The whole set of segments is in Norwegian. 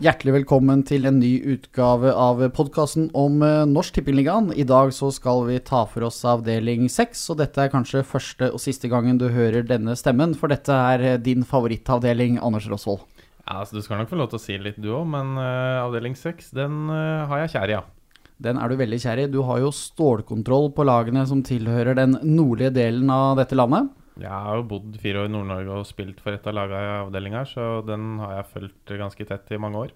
Hjertelig velkommen til en ny utgave av podkasten om eh, Norsk Tippingligaen. I dag så skal vi ta for oss avdeling seks, og dette er kanskje første og siste gangen du hører denne stemmen, for dette er eh, din favorittavdeling, Anders Rosvold. Ja, altså Du skal nok få lov til å si litt, du òg, men uh, avdeling seks, den uh, har jeg kjær i, ja. Den er du veldig kjær i. Du har jo stålkontroll på lagene som tilhører den nordlige delen av dette landet. Jeg har jo bodd fire år i Nord-Norge og spilt for et av lagene i avdelinga, så den har jeg fulgt ganske tett i mange år.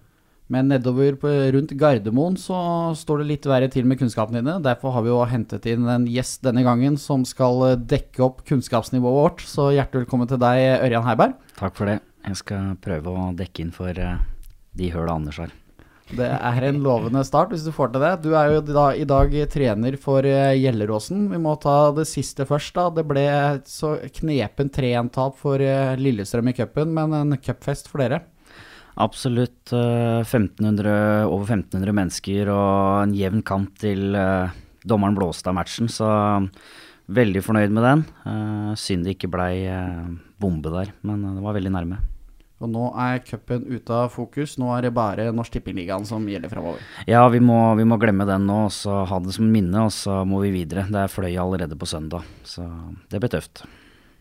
Men nedover på, rundt Gardermoen så står det litt verre til med kunnskapene dine. Derfor har vi jo hentet inn en gjest denne gangen som skal dekke opp kunnskapsnivået vårt. Så hjertelig velkommen til deg, Ørjan Heiberg. Takk for det. Jeg skal prøve å dekke inn for uh, de høla Anders har. Det er en lovende start hvis du får til det. Du er jo da, i dag trener for uh, Gjelleråsen. Vi må ta det siste først. da. Det ble så knepen 3-1-tap for uh, Lillestrøm i cupen, men en cupfest for dere. Absolutt. Uh, 1500, over 1500 mennesker og en jevn kamp til dommeren blåste av matchen, så veldig fornøyd med den. synd det ikke blei bombe der, men det var veldig nærme. Og nå er cupen ute av fokus. Nå er det bare Norsk Tippingligaen som gjelder framover. Ja, vi må, vi må, glemme den nå og så ha det som minne, og så må vi videre. Det er fløy allerede på søndag, så det blir tøft.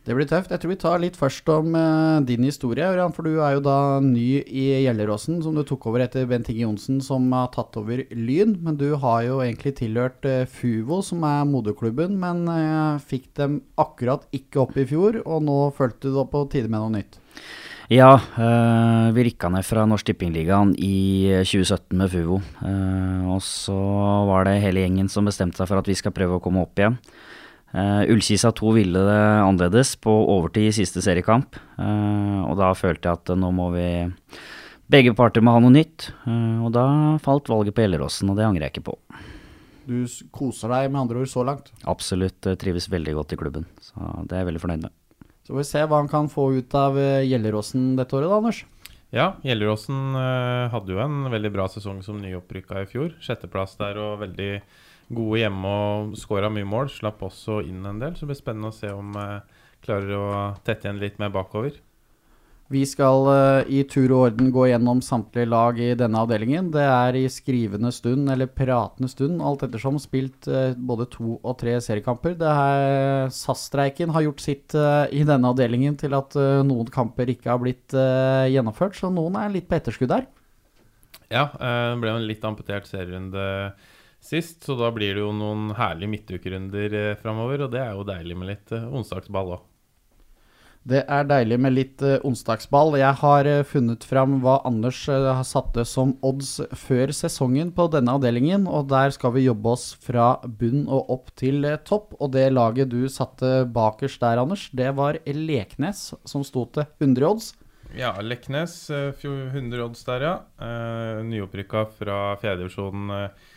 Det blir tøft. Jeg tror vi tar litt først om eh, din historie, Ørjan. For du er jo da ny i Gjelleråsen, som du tok over etter Bent Inge Johnsen, som har tatt over Lyn. Men du har jo egentlig tilhørt eh, Fuvo, som er moderklubben, men eh, fikk dem akkurat ikke opp i fjor, og nå følte du da på tide med noe nytt. Ja, uh, vi rikka ned fra Norsk Tippingligaen i 2017 med Fuvo. Uh, og så var det hele gjengen som bestemte seg for at vi skal prøve å komme opp igjen. Uh, Ullkisa 2 ville det annerledes på overtid i siste seriekamp. Uh, og da følte jeg at nå må vi Begge parter må ha noe nytt. og da falt valget på Gjelleråsen, og det angrer jeg ikke på. Du koser deg med andre ord så langt? Absolutt. Trives veldig godt i klubben. Så det er jeg veldig fornøyd med. Så får vi se hva han kan få ut av eh, Gjelleråsen dette året, da, Anders. Ja, Gjelleråsen uh, hadde jo en veldig bra sesong som nyopprykka i fjor. Sjetteplass der og veldig gode hjemme og skåra mye mål. Slapp også inn en del, så det blir spennende å se om uh, klarer å tette igjen litt mer bakover. Vi skal uh, i tur og orden gå gjennom samtlige lag i denne avdelingen. Det er i skrivende stund, eller pratende stund, alt ettersom, spilt uh, både to og tre seriekamper. SAS-streiken har gjort sitt uh, i denne avdelingen til at noen kamper ikke har blitt gjennomført, så noen er litt på etterskudd der. Ja, det ble jo en litt amputert serierunde sist, så da blir det jo noen herlige midtukerunder framover, og det er jo deilig med litt onsdagsball òg. Det er deilig med litt uh, onsdagsball. Jeg har uh, funnet fram hva Anders uh, har satte som odds før sesongen på denne avdelingen, og der skal vi jobbe oss fra bunn og opp til topp. Og det laget du satte bakerst der, Anders, det var Leknes, som sto til 100 odds. Ja, Leknes 100 odds der, ja. nyopprykka fra fjerdedivisjonen. Uh,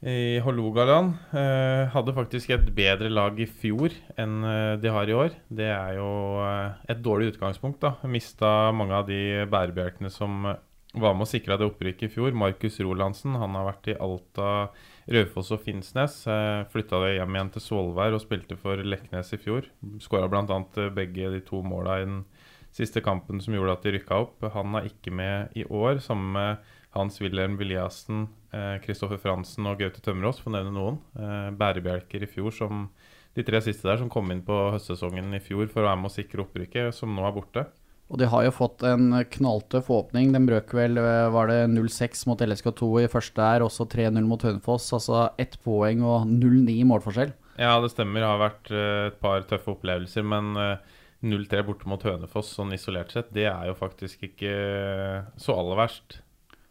i Hålogaland. Eh, hadde faktisk et bedre lag i fjor enn eh, de har i år. Det er jo eh, et dårlig utgangspunkt. da. Mista mange av de bærebjelkene som var med å sikre det opprykket i fjor. Markus Rolandsen han har vært i Alta, Raufoss og Finnsnes. Eh, Flytta hjem igjen til Svolvær og spilte for Leknes i fjor. Skåra bl.a. Begge de to måla i den siste kampen som gjorde at de rykka opp. Han er ikke med i år, sammen med Hans-Wilhelm Williassen, Kristoffer eh, Fransen og Gaute Tømmerås, for å nevne noen. Eh, bærebjelker i fjor, som de tre siste der, som kom inn på høstsesongen i fjor for å være med å sikre opprykket, som nå er borte. Og de har jo fått en knalltøff åpning. Den brøk vel eh, var det 0-6 mot LSK2 i første her, også 3-0 mot Hønefoss. Altså ett poeng og 0-9 målforskjell. Ja, det stemmer. Det har vært et par tøffe opplevelser, men 0-3 borte mot Hønefoss sånn isolert sett, det er jo faktisk ikke så aller verst.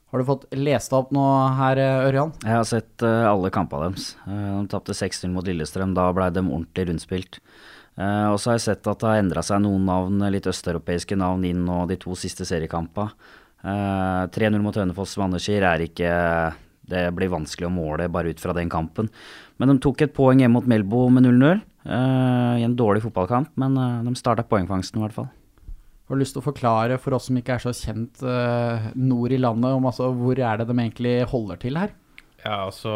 Har du fått lest opp noe her, Ørjan? Jeg har sett uh, alle kampene deres. Uh, de tapte 6-0 mot Lillestrøm. Da ble de ordentlig rundspilt. Uh, og så har jeg sett at det har endra seg noen navn, litt østeuropeiske navn inn nå de to siste seriekampene. 3-0 mot Hønefoss Vannerskir er ikke Det blir vanskelig å måle bare ut fra den kampen. Men de tok et poeng hjemme mot Melbo med 0-0 i en dårlig fotballkamp. Men de starta poengfangsten i hvert fall. Har du lyst til å forklare for oss som ikke er så kjent uh, nord i landet, om altså, hvor er det de egentlig holder til her? Ja, altså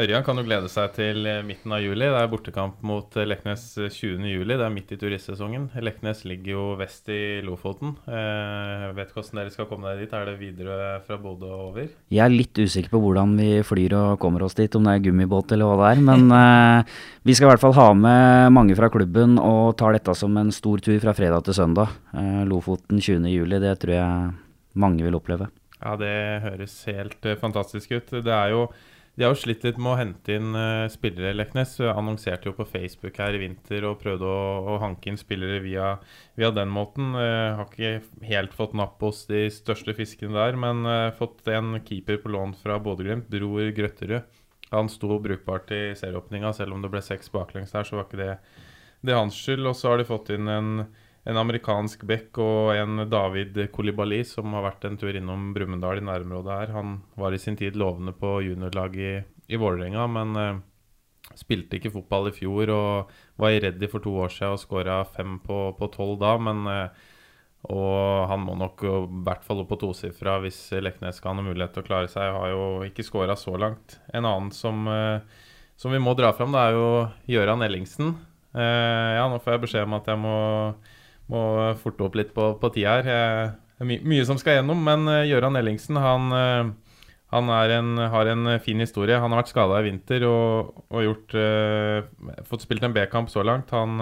Ørjan kan jo glede seg til eh, midten av juli. Det er bortekamp mot eh, Leknes 20. juli. Det er midt i turistsesongen. Leknes ligger jo vest i Lofoten. Jeg vet ikke hvordan dere skal komme dere dit. Er det videre fra Bodø og over? Jeg er litt usikker på hvordan vi flyr og kommer oss dit, om det er gummibåt eller hva det er. Men eh, vi skal i hvert fall ha med mange fra klubben og tar dette som en stor tur fra fredag til søndag. Eh, Lofoten 20. juli, det tror jeg mange vil oppleve. Ja, det høres helt fantastisk ut. Det er jo de har jo slitt litt med å hente inn uh, spillere, Leknes. Annonserte jo på Facebook her i vinter og prøvde å, å hanke inn spillere via, via den måten. Uh, har ikke helt fått napp hos de største fiskene der, men fått en keeper på lån fra Bodø-Glimt, Bror Grøtterud. Han sto brukbart i serieåpninga, selv om det ble seks baklengs der, så var ikke det, det hans skyld. Og så har de fått inn en en amerikansk bekk og en David Kolibali som har vært en tur innom Brumunddal i nærområdet her. Han var i sin tid lovende på juniorlaget i, i Vålerenga, men eh, spilte ikke fotball i fjor og var i Reddy for to år siden og skåra fem på tolv da. Men eh, og han må nok i hvert fall opp på tosifra hvis Leknes skal ha noen mulighet til å klare seg. Har jo ikke skåra så langt. En annen som, eh, som, vi må dra fram, det er jo Gøran Ellingsen. ja, nå får jeg beskjed om at jeg må må forte opp litt på, på tida her. Det er my mye som skal gjennom, men uh, Gøran Ellingsen han, uh, han en, har en fin historie. Han har vært skada i vinter og, og gjort, uh, fått spilt en B-kamp så langt. Han,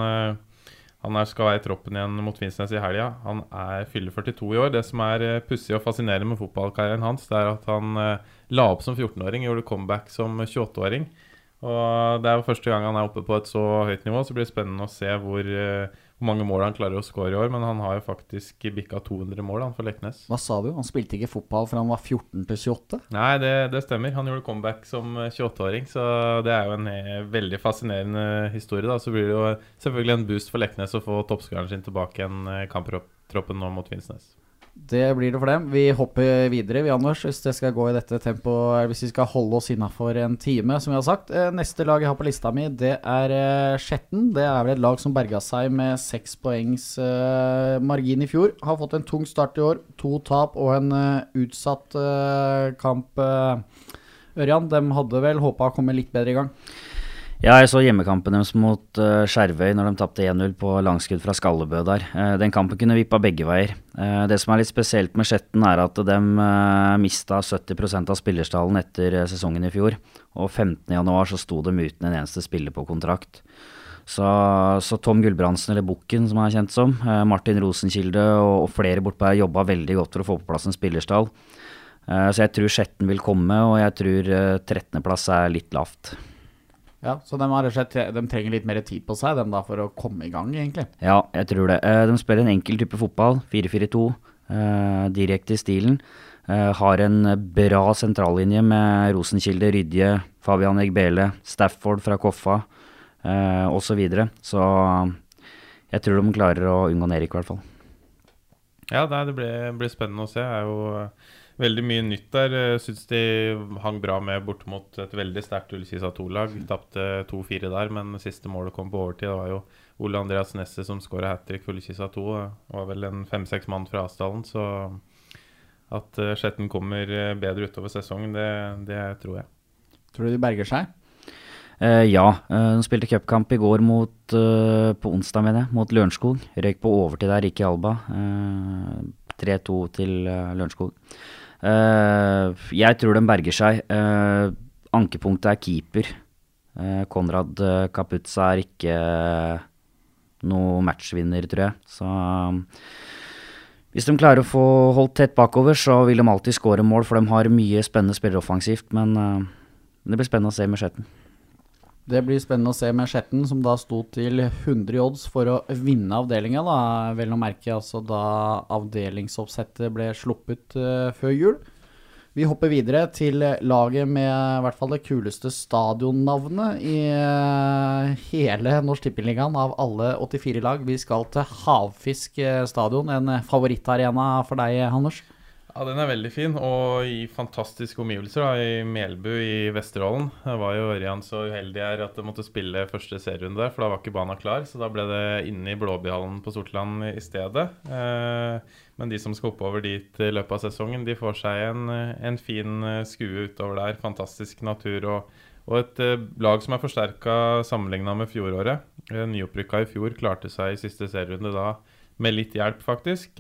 han er, skal være i troppen igjen mot Finnsnes i helga. Han er fyller 42 i år. Det som er pussig og fascinerende med fotballkarrieren hans, det er at han la opp som 14-åring, gjorde comeback som 28-åring. Og Det er jo første gang han er oppe på et så høyt nivå, så blir det spennende å se hvor hvor mange mål han klarer å skåre i år, men han har jo faktisk bikka 200 mål han for Leknes. Hva sa du? Han spilte ikke fotball fra han var 14 til 28? Nei, det, det stemmer. Han gjorde comeback som 28-åring, eh, så det er jo en eh, veldig fascinerende historie. da. Så blir det jo selvfølgelig en boost for Leknes å få toppskåreren sin tilbake i eh, kamptroppen nå mot Finnsnes. Det blir det for dem. Vi hopper videre, vi Anders, hvis det skal gå i dette tempoet. Hvis vi skal holde oss innafor en time, som vi har sagt. Eh, neste lag jeg har på lista mi, det er eh, Skjetten. Det er vel et lag som berga seg med seks poengs margin i fjor. Har fått en tung start i år. To tap og en utsatt kamp. Ørjan, de hadde vel håpa å komme litt bedre i gang? Ja, jeg så hjemmekampen deres mot uh, Skjervøy når de tapte 1-0 på langskudd fra Skallebø der. Uh, den kampen kunne vippa begge veier. Uh, det som er litt spesielt med Skjetten, er at de uh, mista 70% av spillerstallen etter sesongen i fjor. Og 15.1 så sto de uten en eneste spiller på kontrakt. Så, så Tom Gulbrandsen, eller Bukken som han er kjent som, Martin Rosenkilde og, og flere bortpå her jobba veldig godt for å få på plass en spillerstall. så jeg tror Skjetten vil komme, og jeg tror 13.-plass er litt lavt. Ja, Så de, har, de, trenger litt mer tid på seg dem da, for å komme i gang, egentlig? Ja, jeg tror det. Eh, de spiller en enkel type fotball, 4-4-2, eh, direkte i stilen. Eh, har en bra sentrallinje med Rosenkilde, Rydje, Fabian Egbele, Stafford fra Koffa eh, osv. Så, videre. så jeg tror de klarer å unngå nedrykk, i hvert fall. Ja, det blir, blir spennende å se. Det er jo veldig mye nytt der. Jeg syns de hang bra med bort mot et veldig sterkt Ullkisa 2-lag. Tapte 2-4 der, men siste målet kom på overtid. Det var jo Ole Andreas Nesse som skåra hat trick for Ullkisa 2. Det var vel en fem-seks mann fra Asdalen, så at eh, Skjetten kommer eh, bedre utover sesongen, det, det tror jeg. Tror du de berger seg? Uh, ja. Uh, de spilte cupkamp i går mot, uh, på onsdag, med det, mot Lørenskog. Røyk på overtid der, ikke i Alba. 3-2 til uh, Lørenskog. Uh, jeg tror den berger seg. Uh, ankepunktet er keeper. Uh, Konrad Kaputza er ikke noe matchvinner, tror jeg. Så hvis de klarer å få holdt tett bakover, så vil de alltid skåre mål, for de har mye spennende spillere offensivt. Men det blir spennende å se med Skjetten. Det blir spennende å se med Skjetten, som da sto til 100 odds for å vinne avdelinga. Vel å merke altså da avdelingsoppsettet ble sluppet uh, før jul. Vi hopper videre til laget med i hvert fall det kuleste stadionnavnet i uh, hele Norsk Tippeligaen av alle 84 lag. Vi skal til Havfisk eh, stadion, en favorittarena for deg, Anders? Ja, Den er veldig fin, og i fantastiske omgivelser da, i Melbu i Vesterålen. Jeg var jo Ørjan så uheldig her at jeg måtte spille første serierunde der, for da var ikke banen klar. Så da ble det inne i Blåbyhallen på Sortland i stedet. Eh, men de som skal oppover dit i løpet av sesongen, de får seg en, en fin eh, skue utover der. Fantastisk natur og, Og et eh, lag som er forsterka sammenligna med fjoråret. Nyopprykka i fjor klarte seg i siste serierunde da med litt hjelp, faktisk.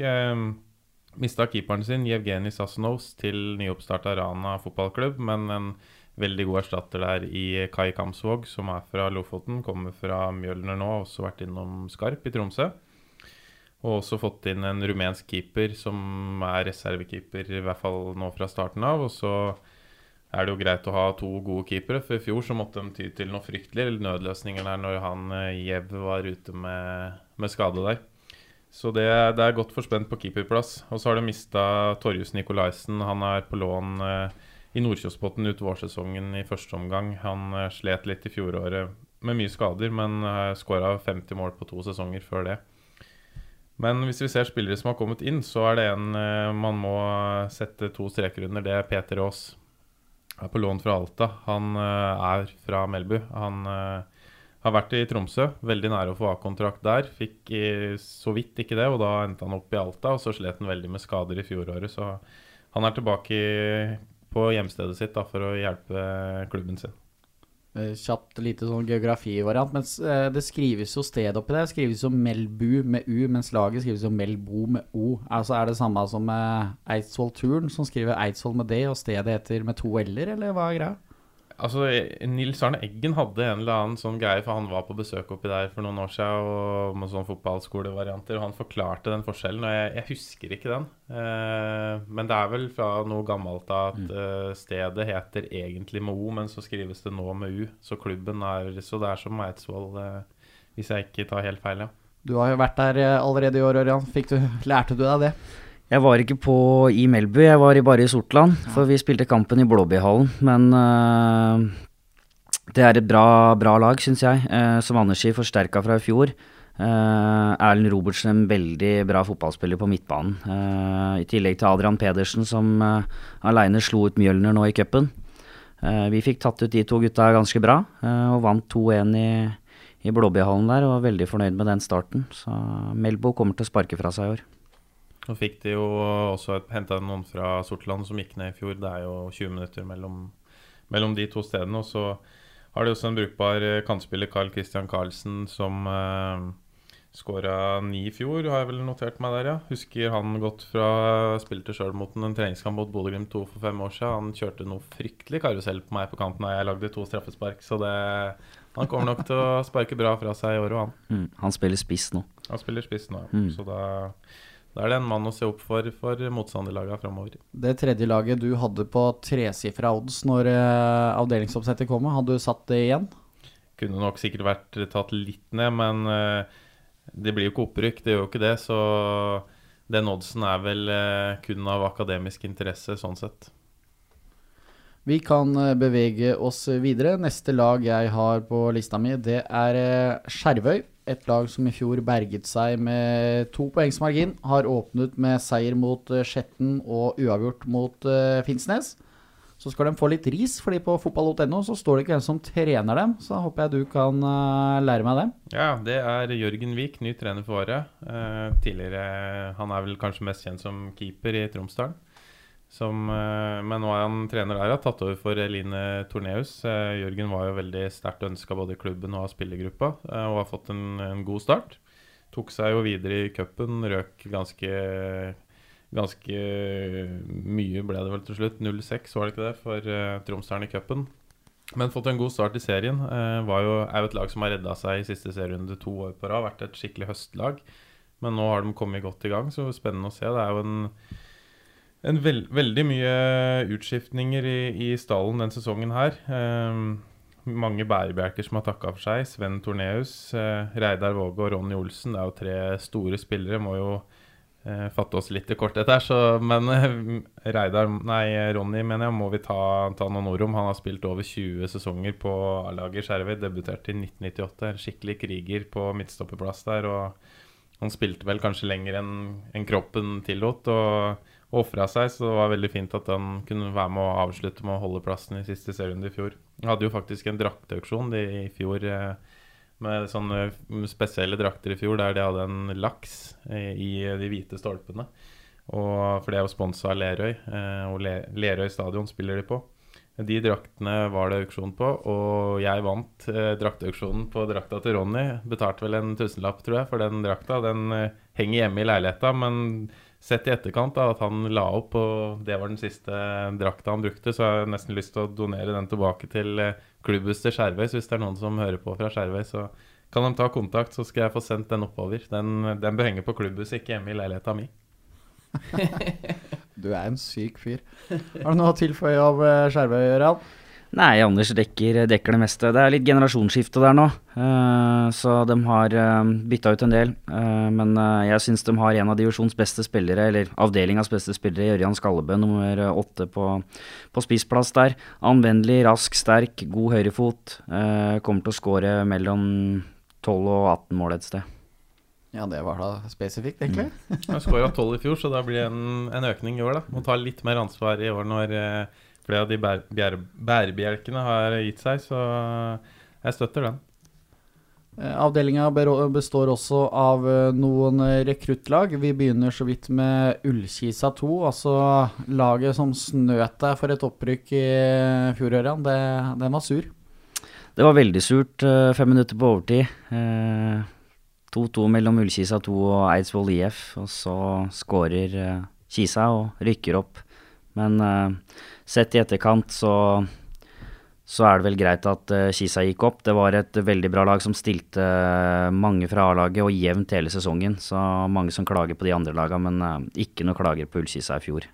Eh, Mista keeperen sin, Jevgenij Sasnovs, til nyoppstarta Rana fotballklubb, men en veldig god erstatter der i Kai Kamsvåg, som er fra Lofoten. Kommer fra Mjølner nå, har også vært innom Skarp i Tromsø. Og også fått inn en rumensk keeper som er reservekeeper, i hvert fall nå fra starten av. Og så er det jo greit å ha to gode keepere, for i fjor så måtte de ty til noe fryktelig nødløsninger der når han Jev var ute med, med skade der. Så det, det, er godt forspent på keeperplass. Og så har de mista Torjus Nikolaisen. Han er på lån eh, i Nordkjosbotn ut vårsesongen i første omgang. Han eh, slet litt i fjoråret med mye skader, men eh, skåra 50 mål på to sesonger før det. Men hvis vi ser spillere som har kommet inn, så er det en eh, man må sette to streker under. Det er Peter Aas. Er på lån fra Alta. Han eh, er fra Melbu. Han eh, har vært i Tromsø, veldig nære å få A-kontrakt der. Fikk så vidt ikke det, og da endte han opp i Alta. Og så slet han veldig med skader i fjoråret, så han er tilbake på hjemstedet sitt da, for å hjelpe klubben sin. Eh, kjapt lite sånn geografivariant, men eh, det skrives jo sted oppi det, Det skrives jo Melbu med U, mens laget skrives jo Melbo med O. Altså Er det samme som Eidsvoll Turn, som skriver Eidsvoll med D, og stedet heter med to l-er, eller hva er greia? Altså, Nils Arne Eggen hadde en eller annen sånn greie, for han var på besøk oppi der for noen år siden og med sånne fotballskolevarianter, og han forklarte den forskjellen, og jeg, jeg husker ikke den. Eh, men det er vel fra noe gammelt at mm. eh, stedet heter egentlig med O, men så skrives det nå med U. Så klubben er Så det er som Eidsvoll, eh, hvis jeg ikke tar helt feil, ja. Du har jo vært der allerede i år, Ørjan. Lærte du deg det? Jeg var ikke på i Melbu, jeg var bare i Sortland. For vi spilte kampen i Blåbyhallen. Men uh, det er et bra, bra lag, syns jeg. Uh, som Andersi forsterka fra i fjor. Uh, Erlend Robertsen, en veldig bra fotballspiller på midtbanen. I tillegg til Adrian Pedersen, som uh, aleine slo ut Mjølner nå i cupen. vi fikk tatt ut de to gutta ganske bra, og vant 2-1 i, i Blåbyhallen der. Og var veldig fornøyd med den starten. Så Melbo kommer til å sparke fra seg i år. Nå fikk de jo også henta noen fra Sortland som gikk ned i fjor. Det er jo 20 minutter mellom, mellom de to stedene. Og så har de også en brukbar eh, kantspiller, Carl Christian Carlsen, som eh, skåra ni i fjor, har jeg vel notert meg der, ja. Husker han godt fra Spilte sjøl mot en treningskamp mot Bodø-Glimt 2 for fem år siden. Han kjørte noe fryktelig karusell på meg på kanten da jeg lagde to straffespark, så det han kommer nok til å sparke bra fra seg i år òg, han. Mm, han spiller spiss nå. Han spiller spiss nå, ja. Mm. Så da da er det en mann å se opp for for motstanderlagene framover. Det tredje laget du hadde på tresifra odds når uh, avdelingsoppsettet kom, hadde du satt det igjen? Kunne nok sikkert vært tatt litt ned, men uh, det blir jo ikke opprykk. Det gjør jo ikke det. Så den oddsen er vel kun av akademisk interesse, sånn sett. Vi kan bevege oss videre. Neste lag jeg har på lista mi, det er Skjervøy et lag som i fjor berget seg med to poengs margin, har åpnet med seier mot uh, Skjetten og uavgjort mot uh, Finnsnes. Så skal de få litt ris, fordi på fotball.no så står det ikke hvem som trener dem. Så håper jeg du kan uh, lære meg det. Ja, det er Jørgen Vik, ny trener for. Uh, tidligere Han er vel kanskje mest kjent som keeper i Tromsdalen. Som, eh, men nå er han trener der, har tatt over for Eline Torneus. Eh, Jørgen var jo veldig sterkt ønska både i klubben og av spillergruppa, eh, og har fått en, en god start. Tok seg jo videre i cupen, røk ganske Ganske mye ble det vel til slutt. 0-6 var det ikke det for uh, i cupen. Men fått en god start i serien. Uh, jo, er jo et lag som har redda seg i siste serierunde to år på rad. Vært et skikkelig høstlag. Men nå har de kommet godt i gang, så spennende å se. Det er jo en en veld, veldig mye utskiftninger i, i stallen den sesongen her. Um, mange bærebjelker som har takka for seg. Sven Torneus, uh, Reidar Våge og Ronny Olsen. Det er jo tre store spillere. Må jo uh, fatte oss litt i korthet her, så, men uh, Reidar, nei, Ronny mener jeg må vi ta, ta, noen ord om. Han har spilt over 20 sesonger på A-laget Skjervøy. Debuterte i 1998. En skikkelig kriger på midtstopperplass der. og Han spilte vel kanskje lenger enn en kroppen tillot. og ofra seg, så det var veldig fint at han kunne være med å avslutte med å holde plassen i siste serierunde i fjor. Han hadde jo faktisk en drakteauksjon i fjor eh, med sånne spesielle drakter i fjor, der de hadde en laks eh, i de hvite stolpene. Og, for det er jo sponsa av Lerøy, eh, og Lerøy stadion spiller de på. De draktene var det auksjon på, og jeg vant eh, drakteauksjonen på drakta til Ronny. Betalte vel en tusenlapp, tror jeg, for den drakta. Den eh, henger hjemme i leiligheta, men sett i etterkant da, at han la opp, og det var den siste drakta han brukte, så har jeg nesten lyst til å donere den tilbake til eh, klubbhuset til Skjervøy. Så hvis det er noen som hører på fra Skjervøy, så kan de ta kontakt, så skal jeg få sendt den oppover. Den, den bør henge på klubbhuset, ikke hjemme i leiligheta mi. du er en syk fyr. Har du noe å tilføye av eh, Skjervøy, Ørjan? Nei, Anders dekker, dekker, det meste. Det er litt generasjonsskifte der nå, uh, så de har uh, bytta ut en del. Uh, men jeg syns de har en av divisjons beste spillere, eller avdelingas beste spillere, Ørjan Skallebø, nummer åtte på, på spissplass der. Anvendelig, rask, sterk, god høyrefot. kommer til å skåre mellom 12 og 18 mål et sted. Ja, det var da spesifikt, egentlig. Mm. Han skåra 12 i fjor, så da blir det en, en, økning i år, da. Må ta litt mer ansvar i år når flere av de bær, bær, bærebjelkene har gitt seg, så jeg støtter den. Eh, Avdelinga består også av eh, noen rekruttlag. Vi begynner så vidt med Ullkisa 2, altså laget som snøt deg for et opprykk i fjor, Ørjan. Den var sur? Det var veldig surt. Eh, fem minutter på overtid. 2-2 mellom Ullkisa 2 og Eidsvoll IF, og så skårer Kisa og rykker opp. Men Sett i etterkant så, så er det vel greit at uh, Kisa gikk opp. Det var et veldig bra lag som stilte uh, mange fra A-laget og jevnt hele sesongen. Så mange som klager på de andre lagene, men uh, ikke noe klager på Ullkisa i fjor.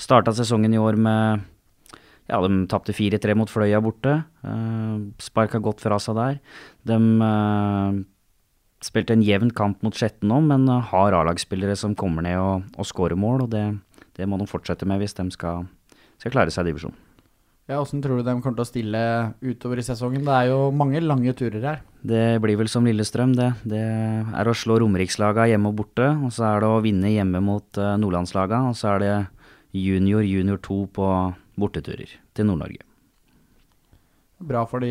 Starta sesongen i år med ja, de tapte 4-3 mot Fløya borte. Uh, Sparka godt fra seg der. De uh, spilte en jevn kamp mot Skjetten nå, men har A-lagsspillere som kommer ned og, og skårer mål. og det, det må de fortsette med hvis de skal skal klare seg i divisjonen. Ja, Hvordan tror du de kommer til å stille utover i sesongen? Det er jo mange lange turer her. Det blir vel som Lillestrøm, det. Det er å slå Romerikslaga hjemme og borte. Og så er det å vinne hjemme mot uh, nordlandslaga. Og så er det junior, junior 2 på borteturer til Nord-Norge. Bra for de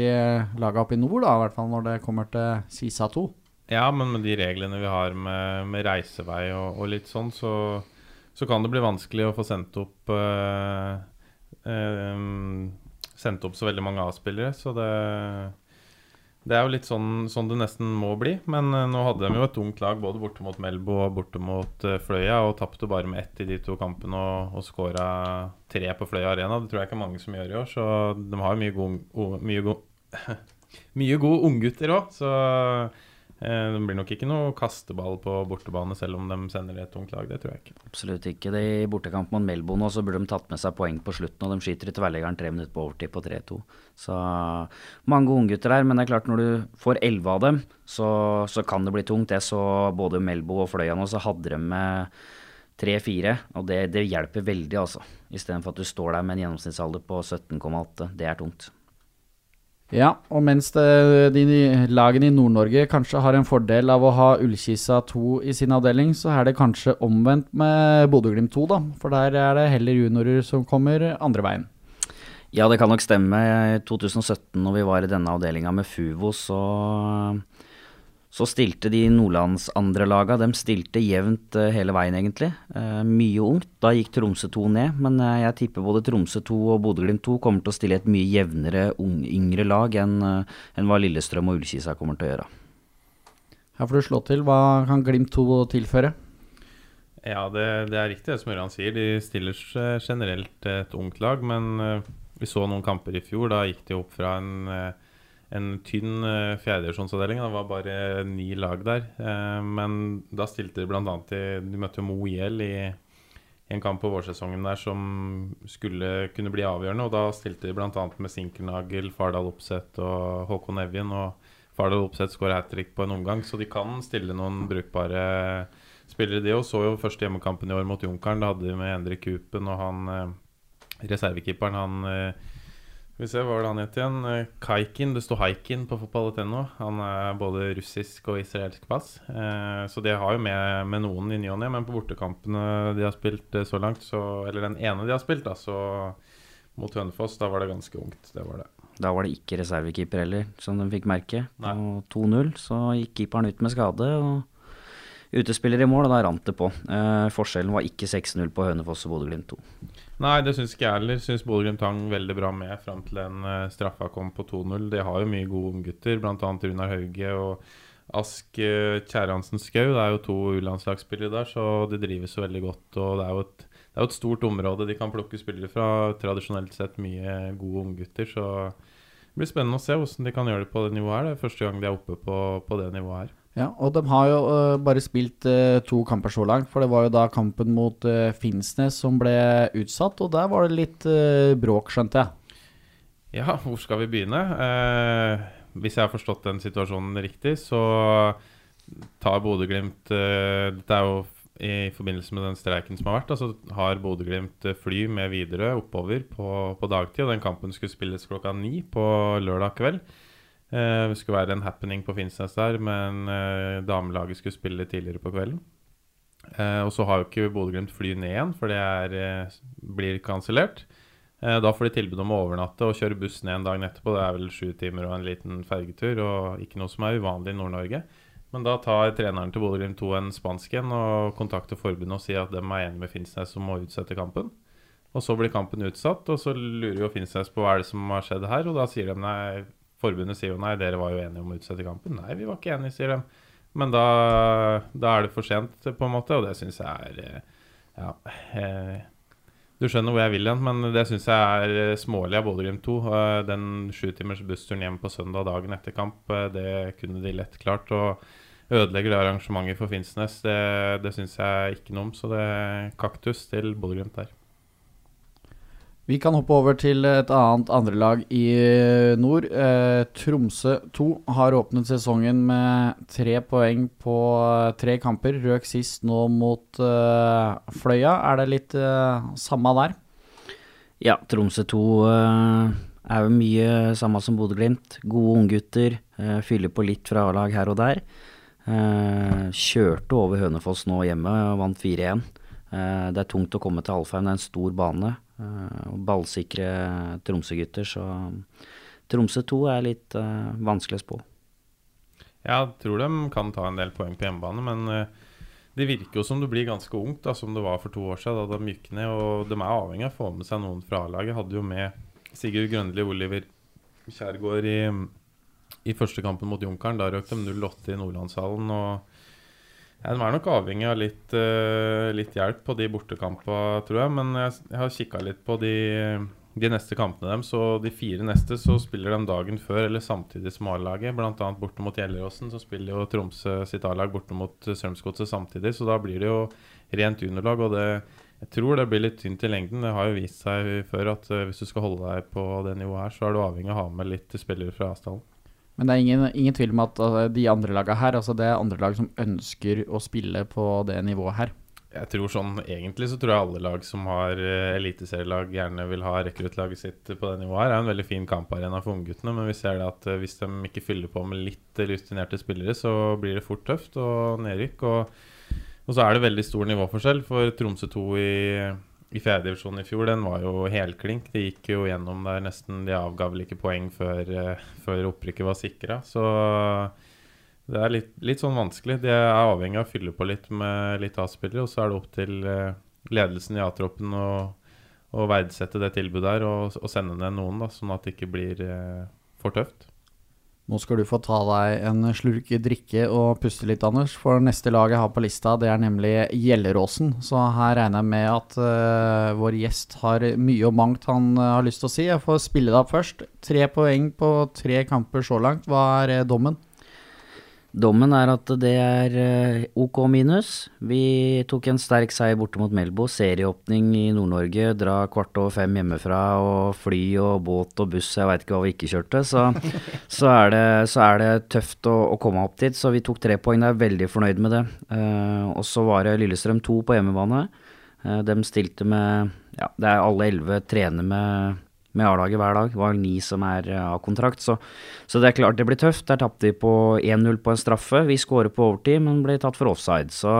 laga oppe i nord, da, i hvert fall når det kommer til Sisa 2. Ja, men med de reglene vi har med, med reisevei og, og, litt sånn, så, så, kan det bli vanskelig å få sendt opp uh, Um, sendt opp så veldig mange A-spillere, så det, det er jo litt sånn, sånn, det nesten må bli. Men uh, nå hadde de jo et ungt lag både borte mot Melbo og borte mot uh, Fløya, og tapte bare med ett i de to kampene og, og skåra tre på Fløya Arena. Det tror jeg ikke er mange som gjør i år, så de har jo mye god, mye god, mye god unggutter òg. Så Eh, det blir nok ikke noe kasteball på bortebane, selv om de sender et tungt lag. Det tror jeg ikke. Absolutt ikke. Det I bortekamp mot Melbourne så burde de tatt med seg poeng på slutten, og de skyter i tverrleggeren tre minutter på overtid på 3-2. Så mange unggutter der, men det er klart når du får elleve av dem, så, så, kan det bli tungt. Jeg så både Melbo og Fløya nå, så hadde de med tre-fire, og det, det hjelper veldig, altså. Istedenfor at du står der med en gjennomsnittsalder på 17,8. Det er tungt. Ja, og mens det, de lagene i Nord-Norge kanskje har en fordel av å ha Ullkisa 2 i sin avdeling, så er det kanskje omvendt med Bodø-Glimt 2, da. For der er det heller juniorer som kommer andre veien. Ja, det kan nok stemme. I 2017, når vi var i denne avdelinga med Fuvo, så så stilte de Nordlands andre laga, de stilte jevnt uh, hele veien, egentlig. Uh, mye ungt. Da gikk Tromsø 2 ned, men uh, jeg tipper både Tromsø 2 og Bodø-Glimt 2 kommer til å stille et mye jevnere, yngre lag enn enn hva Lillestrøm og Ullkisa kommer til å gjøre. Her får du slå til. Hva kan Glimt 2 tilføre? Ja, det, det er riktig det som Ørjan sier. De stiller generelt et ungt lag, men vi så noen kamper i fjor. Da gikk de opp fra en en tynn uh, fjerdedivisjonsavdeling. Det var bare ni lag der. Uh, men da stilte de bl.a. De møtte Mo IL i, en kamp på vårsesongen der som skulle kunne bli avgjørende. Og da stilte de bl.a. med Sinkernagel, Fardal Opseth og Håkon Evjen. Og Fardal Opseth skåra hat trick på en omgang, så de kan stille noen brukbare spillere, de òg. Så jo første hjemmekampen i år mot Junkeren. Da hadde de med Endre Kupen og han uh, reservekeeperen, han vi ser hva han het igjen. Eh, Kaikin. Det står Haikin på fotball.no. Han er både russisk og israelsk pass. Eh, så det har jo med, med noen i ny og ne. Men på bortekampene de har spilt eh, så langt, så, eller den ene de har spilt, da, så mot Hønefoss, da var det ganske ungt. Det var det. Da var det ikke reservekeeper heller, som de fikk merke. På 2-0 så gikk keeperen ut med skade. og utespiller i mål, og da rant det på. Eh, forskjellen var ikke 6-0 på Hønefoss og Bodø-Glimt 2. Nei, det syns ikke jeg heller. Syns Bodø-Glimt hang veldig bra med fram til den uh, straffa kom på 2-0. De har jo mye gode unggutter, bl.a. Runar Hauge og Ask uh, Kjærhansen Skau. Det er jo to U-landslagsspillere der, så de drives jo veldig godt. Og det er jo et, det er jo et stort område de kan plukke spillere fra. Tradisjonelt sett mye gode unggutter, så det blir spennende å se hvordan de kan gjøre det på det nivået her. Det er første gang de er oppe på, på det nivået her. Ja, og de har jo uh, bare spilt uh, to kamper så langt, for det var jo da kampen mot uh, Finnsnes som ble utsatt, og der var det litt bråk, skjønte jeg. Ja, hvor skal vi begynne? hvis jeg har forstått den situasjonen riktig, så tar Bodø-Glimt Dette er jo i forbindelse med den streiken som har vært, så altså har Bodø-Glimt fly med Widerøe oppover på, på, dagtid. Og den kampen skulle spilles klokka ni på lørdag kveld. Eh, det skulle være en happening på Finnsnes der, men eh, damelaget skulle spille tidligere på kvelden. Eh, og så har jo ikke Bodø-Glimt fly ned igjen, for det er, blir kansellert. Da får de tilbud om å overnatte og kjøre buss ned en dag etterpå. Det er vel sju timer og en liten fergetur, og ikke noe som er uvanlig i Nord-Norge. Men da tar treneren til Bodø-Glimt 2 en spansk en og kontakter forbundet og sier at de er enige med Finnsnes som må utsette kampen. Og så blir kampen utsatt, og så lurer jo Finnsnes på hva er det som har skjedd her. Og da sier de nei, Forbundet sier jo nei, dere var jo enige om å utsette kampen. Nei, vi var ikke enige, sier de. Men da, da er det for sent, på en måte, og det syns jeg er eh, Ja. Eh, du skjønner hvor jeg vil hen, men det syns jeg er eh, smålig av Bodø-Glimt 2. Den sju timers bussturen hjem på søndag dagen etter kamp, det kunne de lett klart. Og ødelegger det arrangementet for Finnsnes, det, det syns jeg ikke noe om. Så det er kaktus til Bodø-Glimt der. Vi kan hoppe over til et annet andrelag i nord. Eh, Tromsø 2 har åpnet sesongen med tre poeng på tre kamper. Røk sist nå mot eh, Fløya. Er det litt eh, samme der? Ja, Tromsø 2 eh, er jo mye samme som Bodø-Glimt. Gode unggutter. Eh, fyller på litt fra A-lag her og der. Eh, kjørte over Hønefoss nå hjemme og vant 4-1. det er tungt å komme til Alfheim, det er en stor bane. Uh, ballsikre Tromsø-gutter, så Tromsø 2 er litt uh, vanskelig å spå. Jeg tror de kan ta en del poeng på hjemmebane, men uh, det virker jo som det blir ganske ungt, da, som det var for to år siden, da de gikk ned. Og de er avhengig av å få med seg noen fra A-laget. Hadde jo med Sigurd Grønli Oliver Kjærgaard i, i første kampen mot Junkeren. Da røk de 0-8 i Nordlandshallen. og ja, De er nok avhengig av litt, uh, litt hjelp på de bortekampene, tror jeg. Men jeg, jeg har kikka litt på de, de, neste kampene dem, Så de fire neste så spiller de dagen før eller samtidig som A-laget. Bl.a. borte mot Gjelleråsen så spiller jo Tromsø sitt A-lag borte mot Strømsgodset samtidig. Så da blir det jo rent juniorlag. Og det, jeg tror det blir litt tynt i lengden. Det har jo vist seg før at uh, hvis du skal holde deg på det nivået her, så er du avhengig av å ha med litt spillere fra Asdalen. Men det er ingen, ingen tvil om at uh, de andre lagene her, altså det er andre lag som ønsker å spille på det nivået her. Jeg tror sånn, Egentlig så tror jeg alle lag som har uh, eliteserielag, gjerne vil ha rekruttlaget sitt på det nivået her. Det er en veldig fin kamparena for ungguttene, men vi ser det at uh, hvis de ikke fyller på med litt rutinerte spillere, så blir det fort tøft og nedrykk. Og, og så er det veldig stor nivåforskjell, for Tromsø 2 i i fjerdedivisjon i fjor, den var jo helklink. De gikk jo gjennom der nesten De avga vel ikke poeng før, uh, før opprykket var sikra. Så det er litt, litt, sånn vanskelig. De er avhengig av å fylle på litt med litt A-spillere, og så er det opp til uh, ledelsen i A-troppen å, å, verdsette det tilbudet her og, og, sende ned noen, da, sånn at det ikke blir uh, for tøft. Nå skal du få ta deg en slurk drikke og puste litt, Anders. For neste lag jeg har på lista, det er nemlig Gjelleråsen. Så her regner jeg med at uh, vår gjest har mye og mangt han uh, har lyst til å si. Jeg får spille det opp først. Tre poeng på tre kamper så langt. Hva er uh, dommen? Dommen er at det er eh, OK minus. Vi tok en sterk seier borte mot Melbo. Serieåpning i Nord-Norge. Dra kvart over fem hjemmefra og fly og båt og buss, jeg veit ikke hva vi ikke kjørte. Så, så, er, det, så er, det, tøft å, å, komme opp dit. Så vi tok tre poeng Jeg er veldig fornøyd med det. Uh, og så var det Lillestrøm 2 på hjemmebane. Uh, de stilte med Ja, det er alle elleve trener med med A-laget hver dag. Det var ni som er eh, A-kontrakt, så, så, det er klart det blir tøft. Der tapte vi på 1-0 på en straffe. Vi skårer på overtid, men ble tatt for offside. Så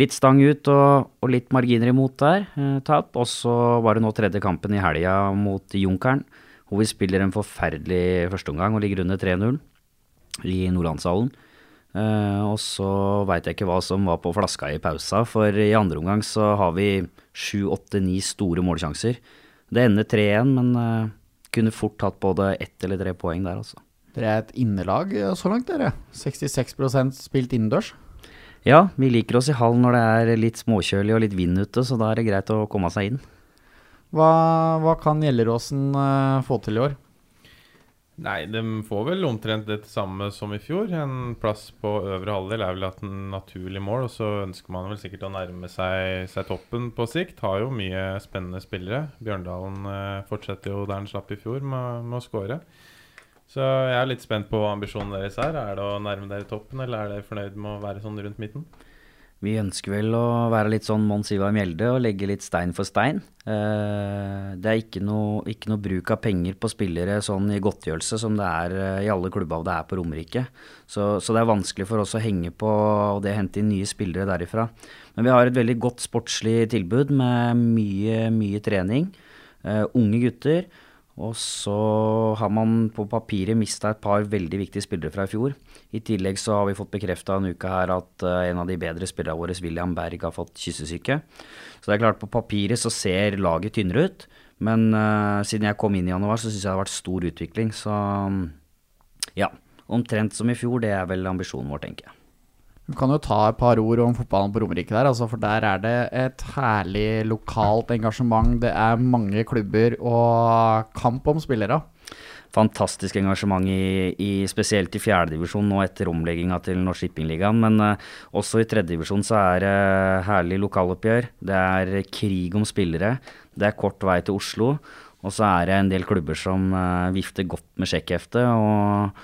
litt stang ut og, og litt marginer imot der. Eh, tap. Og så var det nå tredje kampen i helga mot Junkeren, hvor vi spiller en forferdelig førsteomgang og ligger under 3-0 i Nordlandshallen. Eh, og så veit jeg ikke hva som var på flaska i pausa, for i andre omgang så har vi sju, åtte, ni store målsjanser. Det ender 3-1, men uh, kunne fort hatt både ett eller tre poeng der, altså. Dere er et innelag så langt, dere. 66% spilt innendørs. Ja, vi liker oss i hall når det er litt småkjølig og litt vind ute, så da er det greit å komme seg inn. Hva, hva kan Gjelleråsen uh, få til i år? Nei, de får vel omtrent det samme som i fjor. En plass på øvre halvdel er vel et naturlig mål. Og så ønsker man vel sikkert å nærme seg, seg toppen på sikt. Har jo mye spennende spillere. Bjørndalen eh, fortsetter jo der han slapp i fjor, med, med å skåre. Så jeg er litt spent på ambisjonen deres her. Er det å nærme dere toppen, eller er dere fornøyd med å være sånn rundt midten? Vi ønsker vel å være litt sånn Mons Ivar Mjelde og legge litt stein for stein. Eh, det er ikke noe, ikke noe, bruk av penger på spillere sånn i godtgjørelse som det er eh, i alle klubber det er på Romerike. Så, så, det er vanskelig for oss å henge på og det hente inn nye spillere derifra. Men vi har et veldig godt sportslig tilbud med mye, mye trening. Uh, unge gutter. Og så har man på papiret mista et par veldig viktige spillere fra i fjor. I tillegg så har vi fått bekrefta en uke her at uh, en av de bedre spillerne våre, William Berg, har fått kyssesyke. Så det er klart, på papiret så ser laget tynnere ut. Men uh, siden jeg kom inn i januar, så syns jeg det har vært stor utvikling. Så ja, omtrent som i fjor, det er vel ambisjonen vår, tenker jeg. Du kan jo ta et par ord om fotballen på Romerike der, altså, for der er det et herlig lokalt engasjement. Det er mange klubber og kamp om spillere. Fantastisk engasjement, i, i, spesielt i fjerdedivisjon nå etter omlegginga til Norsk Shippingligaen. Men uh, også i tredjedivisjon så er det uh, herlig lokaloppgjør. Det er krig om spillere. Det er kort vei til Oslo. Og så er det en del klubber som uh, vifter godt med sjekkheftet. og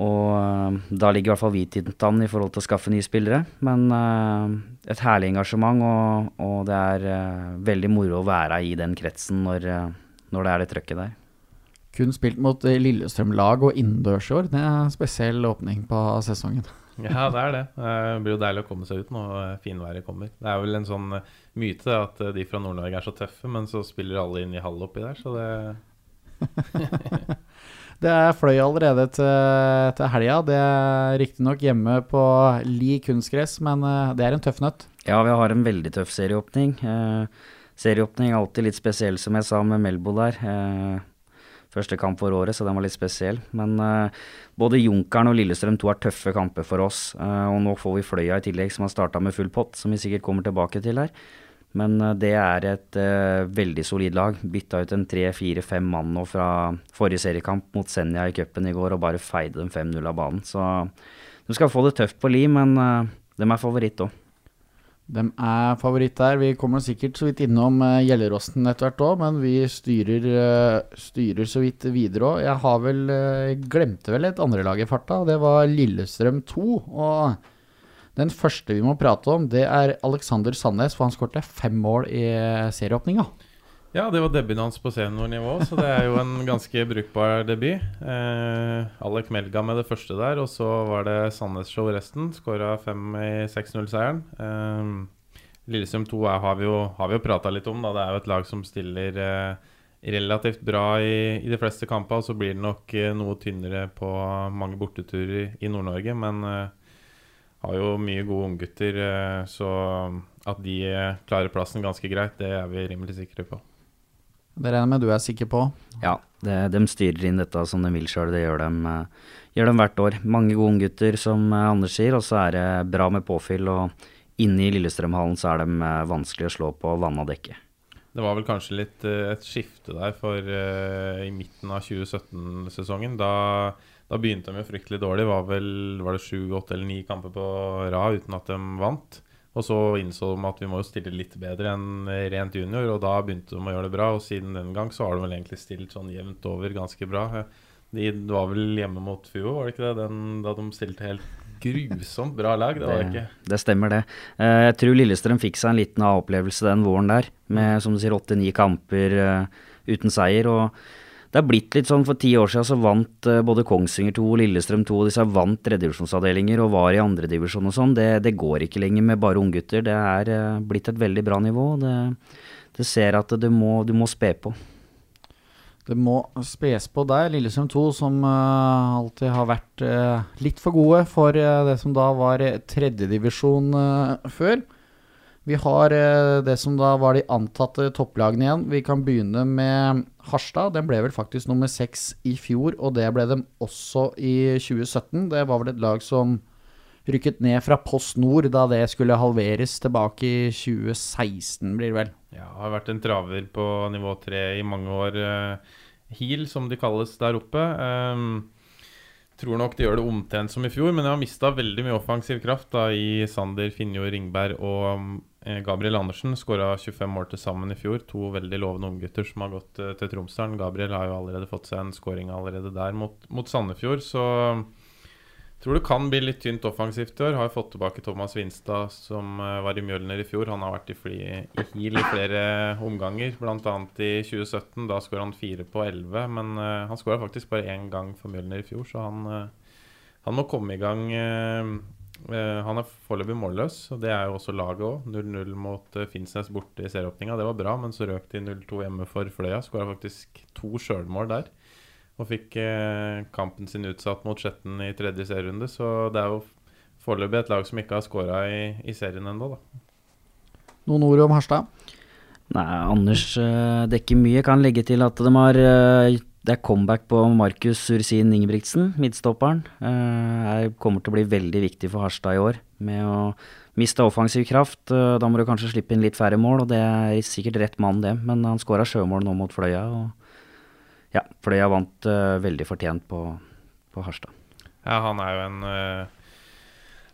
og uh, da ligger i hvert fall vi an i forhold til å skaffe nye spillere. Men uh, et herlig engasjement, og, og det er uh, veldig moro å være i den kretsen når, når det er det trøkket der. Kun spilt mot Lillestrøm-lag og innendørs i år. Det er en spesiell åpning på sesongen. Ja, det er det. Det blir jo deilig å komme seg ut når finværet kommer. Det er vel en sånn myte at de fra Nord-Norge er så tøffe, men så spiller alle inn i halv oppi der, så det Det er fløy allerede til, til helga. Det er riktignok hjemme på li kunstgress, men eh, det er en tøff nøtt. Ja, vi har en veldig tøff serieåpning. Eh, serieåpning er alltid litt spesiell, som jeg sa med Melbo der. Eh, første kamp for året, så den var litt spesiell. Men eh, både Junkeren og Lillestrøm 2 er tøffe kamper for oss. Eh, og nå får vi Fløya i tillegg, som har starta med full pott, som vi sikkert kommer tilbake til her. Men eh, det er et uh, veldig solid lag. Bytta ut en tre-fire-fem mann nå fra forrige seriekamp mot Senja i cupen i går og bare feide dem 5-0 av banen. Så de skal få det tøft på Li, men uh, de er favoritt òg. De er favoritt der. Vi kommer sikkert så vidt innom uh, Gjelleråsen etter hvert òg, men vi styrer, styrer, så vidt videre òg. Jeg har vel glemte vel et andre lag i farta, og det var Lillestrøm 2. Og den første vi må prate om, det er Alexander Sandnes, for han skårte fem mål i serieåpninga. Ja, det var debuten hans på seniornivå, så det er jo en ganske brukbar debut. Eh, Alec Melga med det første der, og så var det Sandnes-show resten. Skåra fem i 6-0-seieren. Eh, Lillestrøm 2 er, har vi jo, har jo prata litt om. Da. Det er jo et lag som stiller eh, relativt bra i, i, de fleste kamper. Og så blir det nok eh, noe tynnere på mange borteturer i Nord-Norge, men eh, har jo mye gode unggutter, eh, så at de eh, klarer plassen ganske greit, det er vi rimelig sikre på. Det regner jeg med du er sikker på? Ja, det, de styrer inn dette som de vil sjøl. Det gjør de, eh, gjør de, hvert år. Mange gode unggutter, som Anders sier, og så er det bra med påfyll. Og inne i Lillestrømhallen så er de vanskelig å slå på vanna dekke. Det var vel kanskje litt et skifte der for uh, i midten av 2017-sesongen. Da da begynte de jo fryktelig dårlig. Var vel var det sju, åtte eller ni kamper på rad uten at de vant. Og så innså de at vi må jo stille litt bedre enn rent junior, og da begynte de å gjøre det bra. Og siden den gang så har de vel egentlig stilt sånn jevnt over ganske bra. De var vel hjemme mot Fuo, var det ikke det? Den, da de stilte helt grusomt bra lag. Det, var det, ikke. det stemmer, det. Eh, jeg tror Lillestrøm fikk seg en liten opplevelse den våren der, med som du sier åtte-ni kamper uh, uten seier. og det har blitt litt sånn For ti år siden så vant uh, både Kongsvinger 2 og Lillestrøm 2 og disse vant tredjedivisjonsavdelinger og var i andredivisjon og sånn. Det, det, går ikke lenger med bare unggutter. Det er uh, blitt et veldig bra nivå. Det, det ser at du må, du må spe på. Det må spes på deg, Lillestrøm 2, som uh, alltid har vært uh, litt for gode for uh, det som da var tredjedivisjon uh, før. Vi har det som da var de antatte topplagene igjen. Vi kan begynne med Harstad. Den ble vel faktisk nummer seks i fjor, og det ble dem også i 2017. Det var vel et lag som rykket ned fra Post Nord da det skulle halveres tilbake i 2016, blir det vel. Ja, har vært en traver på nivå tre i mange år. Heal, som de kalles der oppe. Um, tror nok de gjør det omtrent som i fjor, men de har mista veldig mye offensiv kraft da i Sander, Finjord, Ringberg og Eh, Gabriel Andersen skåra 25 mål til sammen i fjor. To veldig lovende unggutter som har gått uh, til Tromsdalen. Gabriel har jo allerede fått seg en skåring allerede der mot, mot Sandefjord. Så jeg tror det kan bli litt tynt offensivt i år. Har jo fått tilbake Thomas Winstad, som uh, var i Mjølner i fjor. Han har vært i, fly, i heal i flere omganger, bl.a. i 2017. Da skåra han fire på elleve, men uh, han skåra faktisk bare én gang for Mjølner i fjor, så han, han må komme i gang Eh, han er foreløpig målløs, og det er jo også laget òg. 0-0 mot uh, Finnsnes borte i serieåpninga. Det var bra, men så røk de 0-2 hjemme for Fløya. Skåra faktisk to sjølmål der. Og fikk uh, kampen sin utsatt mot Skjetten i tredje serierunde. Så det er jo foreløpig et lag som ikke har skåra i, i, serien ennå, da. Noen ord om Harstad? Nei, Anders dekker mye. Kan legge til at de har det er comeback på Markus Ursin Ingebrigtsen, midtstopperen. Eh, kommer til å bli veldig viktig for Harstad i år. Med å miste offensiv kraft. Eh, da må du kanskje slippe inn litt færre mål, og det er sikkert rett mann, det. Men han skåra sjømål nå mot Fløya, og ja, Fløya vant eh, veldig fortjent på, på Harstad. Ja, han er jo en uh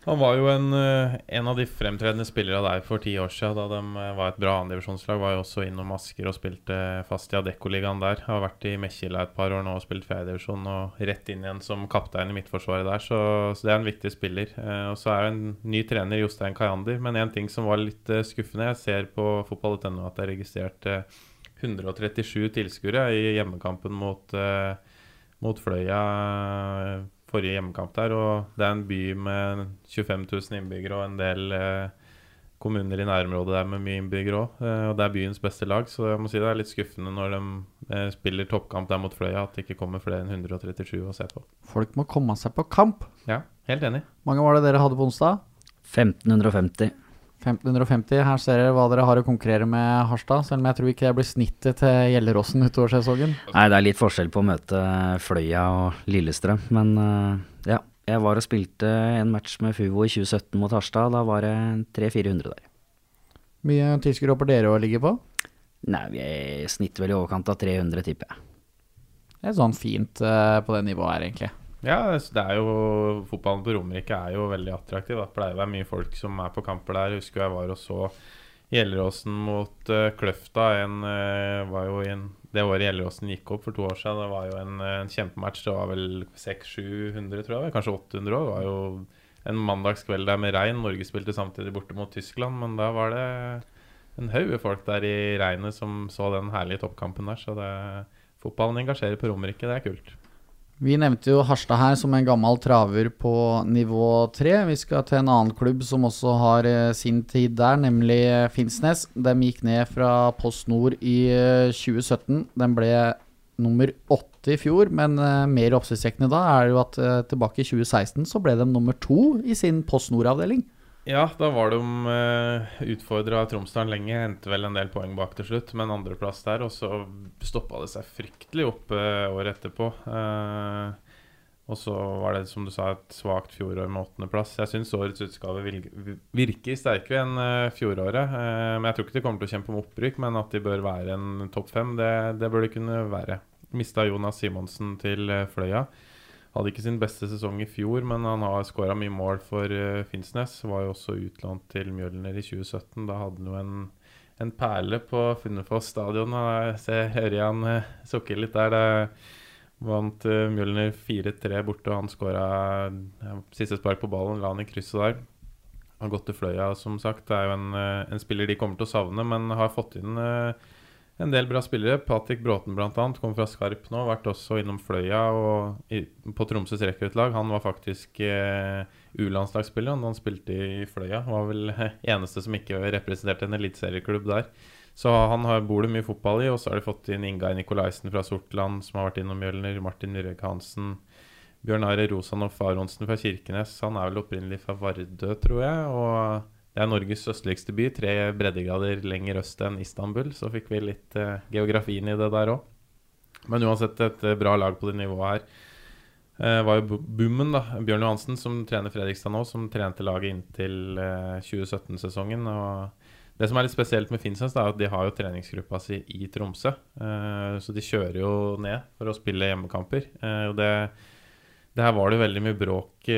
han var jo en, eh, en, av de fremtredende spillerne der for ti år siden, da de eh, var et bra andredivisjonslag. Var jo også innom Asker og spilte fast i Adeccoligaen der. Har vært i Mekkila et par år nå og spilt fjerdedivisjon, og rett inn igjen som kaptein i midtforsvaret der. Så, så det er en viktig spiller. Eh, og så er det en ny trener, Jostein Kayandi. Men en ting som var litt skuffende, jeg ser på fotball.no at det er registrert eh, 137 tilskuere i hjemmekampen mot, mot Fløya forrige hjemmekamp der. Og det er en by med 25 000 innbyggere og en del eh, kommuner i nærområdet der med mye innbyggere òg. Eh, og det er byens beste lag, så jeg må si det er litt skuffende når de eh, spiller toppkamp der mot Fløya, at det ikke kommer flere enn 137 å se på. Folk må komme seg på kamp. Ja, helt enig. mange var det dere hadde på onsdag? 1550. 1550. Her ser dere hva dere har å konkurrere med Harstad, selv om jeg tror ikke det blir snittet til Gjelleråsen utover sesongen. Nei, det er litt forskjell på å møte Fløya og Lillestrøm, men uh, ja. Jeg var og spilte en match med Fuvo i 2017 mot Harstad. Da var det 300-400 der. Mye tilskuere håper dere å ligge på? Nei, vi snitter vel i overkant av 300, tipper jeg. Det er sånn fint uh, på det nivået her, egentlig. Ja, det er jo fotballen på Romerike er jo veldig attraktiv. Det pleier å være mye folk som er på kamper der. Jeg husker jeg var og så Gjelleråsen mot uh, Kløfta. En, uh, en, det året Gjelleråsen gikk opp for to år siden. Det var jo en, eh, en kjempematch. Det var vel 600-700, tror jeg. Kanskje 800 òg. Det var jo en mandagskveld der med regn. Norge spilte samtidig borte mot Tyskland, men da var det en haug folk der i regnet som så den herlige toppkampen der. Så det, fotballen engasjerer på Romerike. Det er kult. Vi nevnte jo Harstad her som en gammel traver på nivå tre. Vi skal til en annen klubb som også har eh, sin tid der, nemlig Finnsnes. De gikk ned fra Post Nord i 2017. Eh, Den ble nummer åtte i fjor, men uh, mer oppsiktsvekkende da er jo at tilbake i 2016 så ble de nummer to i sin Post Nord-avdeling. Ja, da var de uh, av Tromsdalen lenge. Endte vel en del poeng bak til slutt, med en andreplass der. Og så stoppa det seg fryktelig opp uh, året etterpå. Uh, og så var det, som du sa, et svakt fjorår med åttendeplass. Jeg syns årets utgave virker sterkere enn uh, fjoråret. Men Jeg tror ikke de kommer til å kjempe om opprykk, men at de bør være en topp fem, det, det, bør de kunne være. Mista Jonas Simonsen til Fløya. Hadde ikke sin beste sesong i fjor, men han har skåra mye mål for uh, Finnsnes. Var jo også utlånt til Mjølner i 2017. Da hadde han jo en, en perle på Funnefoss stadion. Jeg hører han uh, sukker litt der. Det vant uh, Mjølner 4-3 borte, og han skåra uh, siste spark på ballen. La han i krysset der. Har gått til Fløya, som sagt. Det er jo en, en spiller de kommer til å savne, men har fått inn uh, en del bra spillere. Patrick Bråten bl.a. kom fra Skarp nå. Vært også innom Fløya og i, på Tromsøs rekruttlag. Han var faktisk eh, U-landslagsspiller han spilte i Fløya. Var vel eneste som ikke representerte en eliteserieklubb der. Så han har, bor det mye fotball i, og så har de fått inn Ingar Nikolaisen fra Sortland, som har vært innom Mjølner, Martin Røeg Hansen, Bjørn Are Rosanov Faronsen fra Kirkenes. Han er vel opprinnelig fra Vardø, tror jeg. og det er Norges østligste by, tre breddegrader lenger øst enn Istanbul. Så fikk vi litt uh, geografien i det der òg. Men uansett et uh, bra lag på det nivået her. Uh, var jo Boomen, da. Bjørn Johansen, som trener Fredrikstad nå, som trente laget inntil 2017-sesongen. og Det som er litt spesielt med Finnsnes, er at de har jo treningsgruppa si i Tromsø. så de kjører jo ned for å spille hjemmekamper. det det her var det veldig mye bråk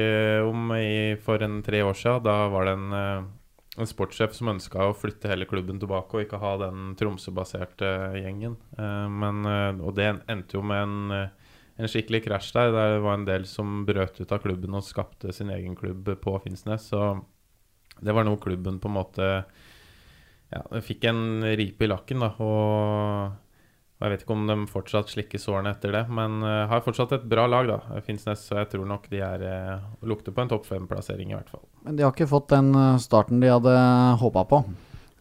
om i, for en tre år siden. Da var det en en sportssjef som ønska å flytte hele klubben tilbake og ikke ha den Tromsø-baserte gjengen. Uh, men, uh, og det endte jo med en, en skikkelig krasj. Der det var en del som brøt ut av klubben og skapte sin egen klubb på Finnsnes. Så det var noe klubben på en måte ja, fikk en ripe i lakken. da, og og Jeg vet ikke om de fortsatt slikker sårene etter det, men uh, har fortsatt et bra lag, da. Finnsnes, så jeg tror nok de er uh, lukter på en topp fem-plassering, i hvert fall. Men de har ikke fått den eh, starten de hadde håpa på?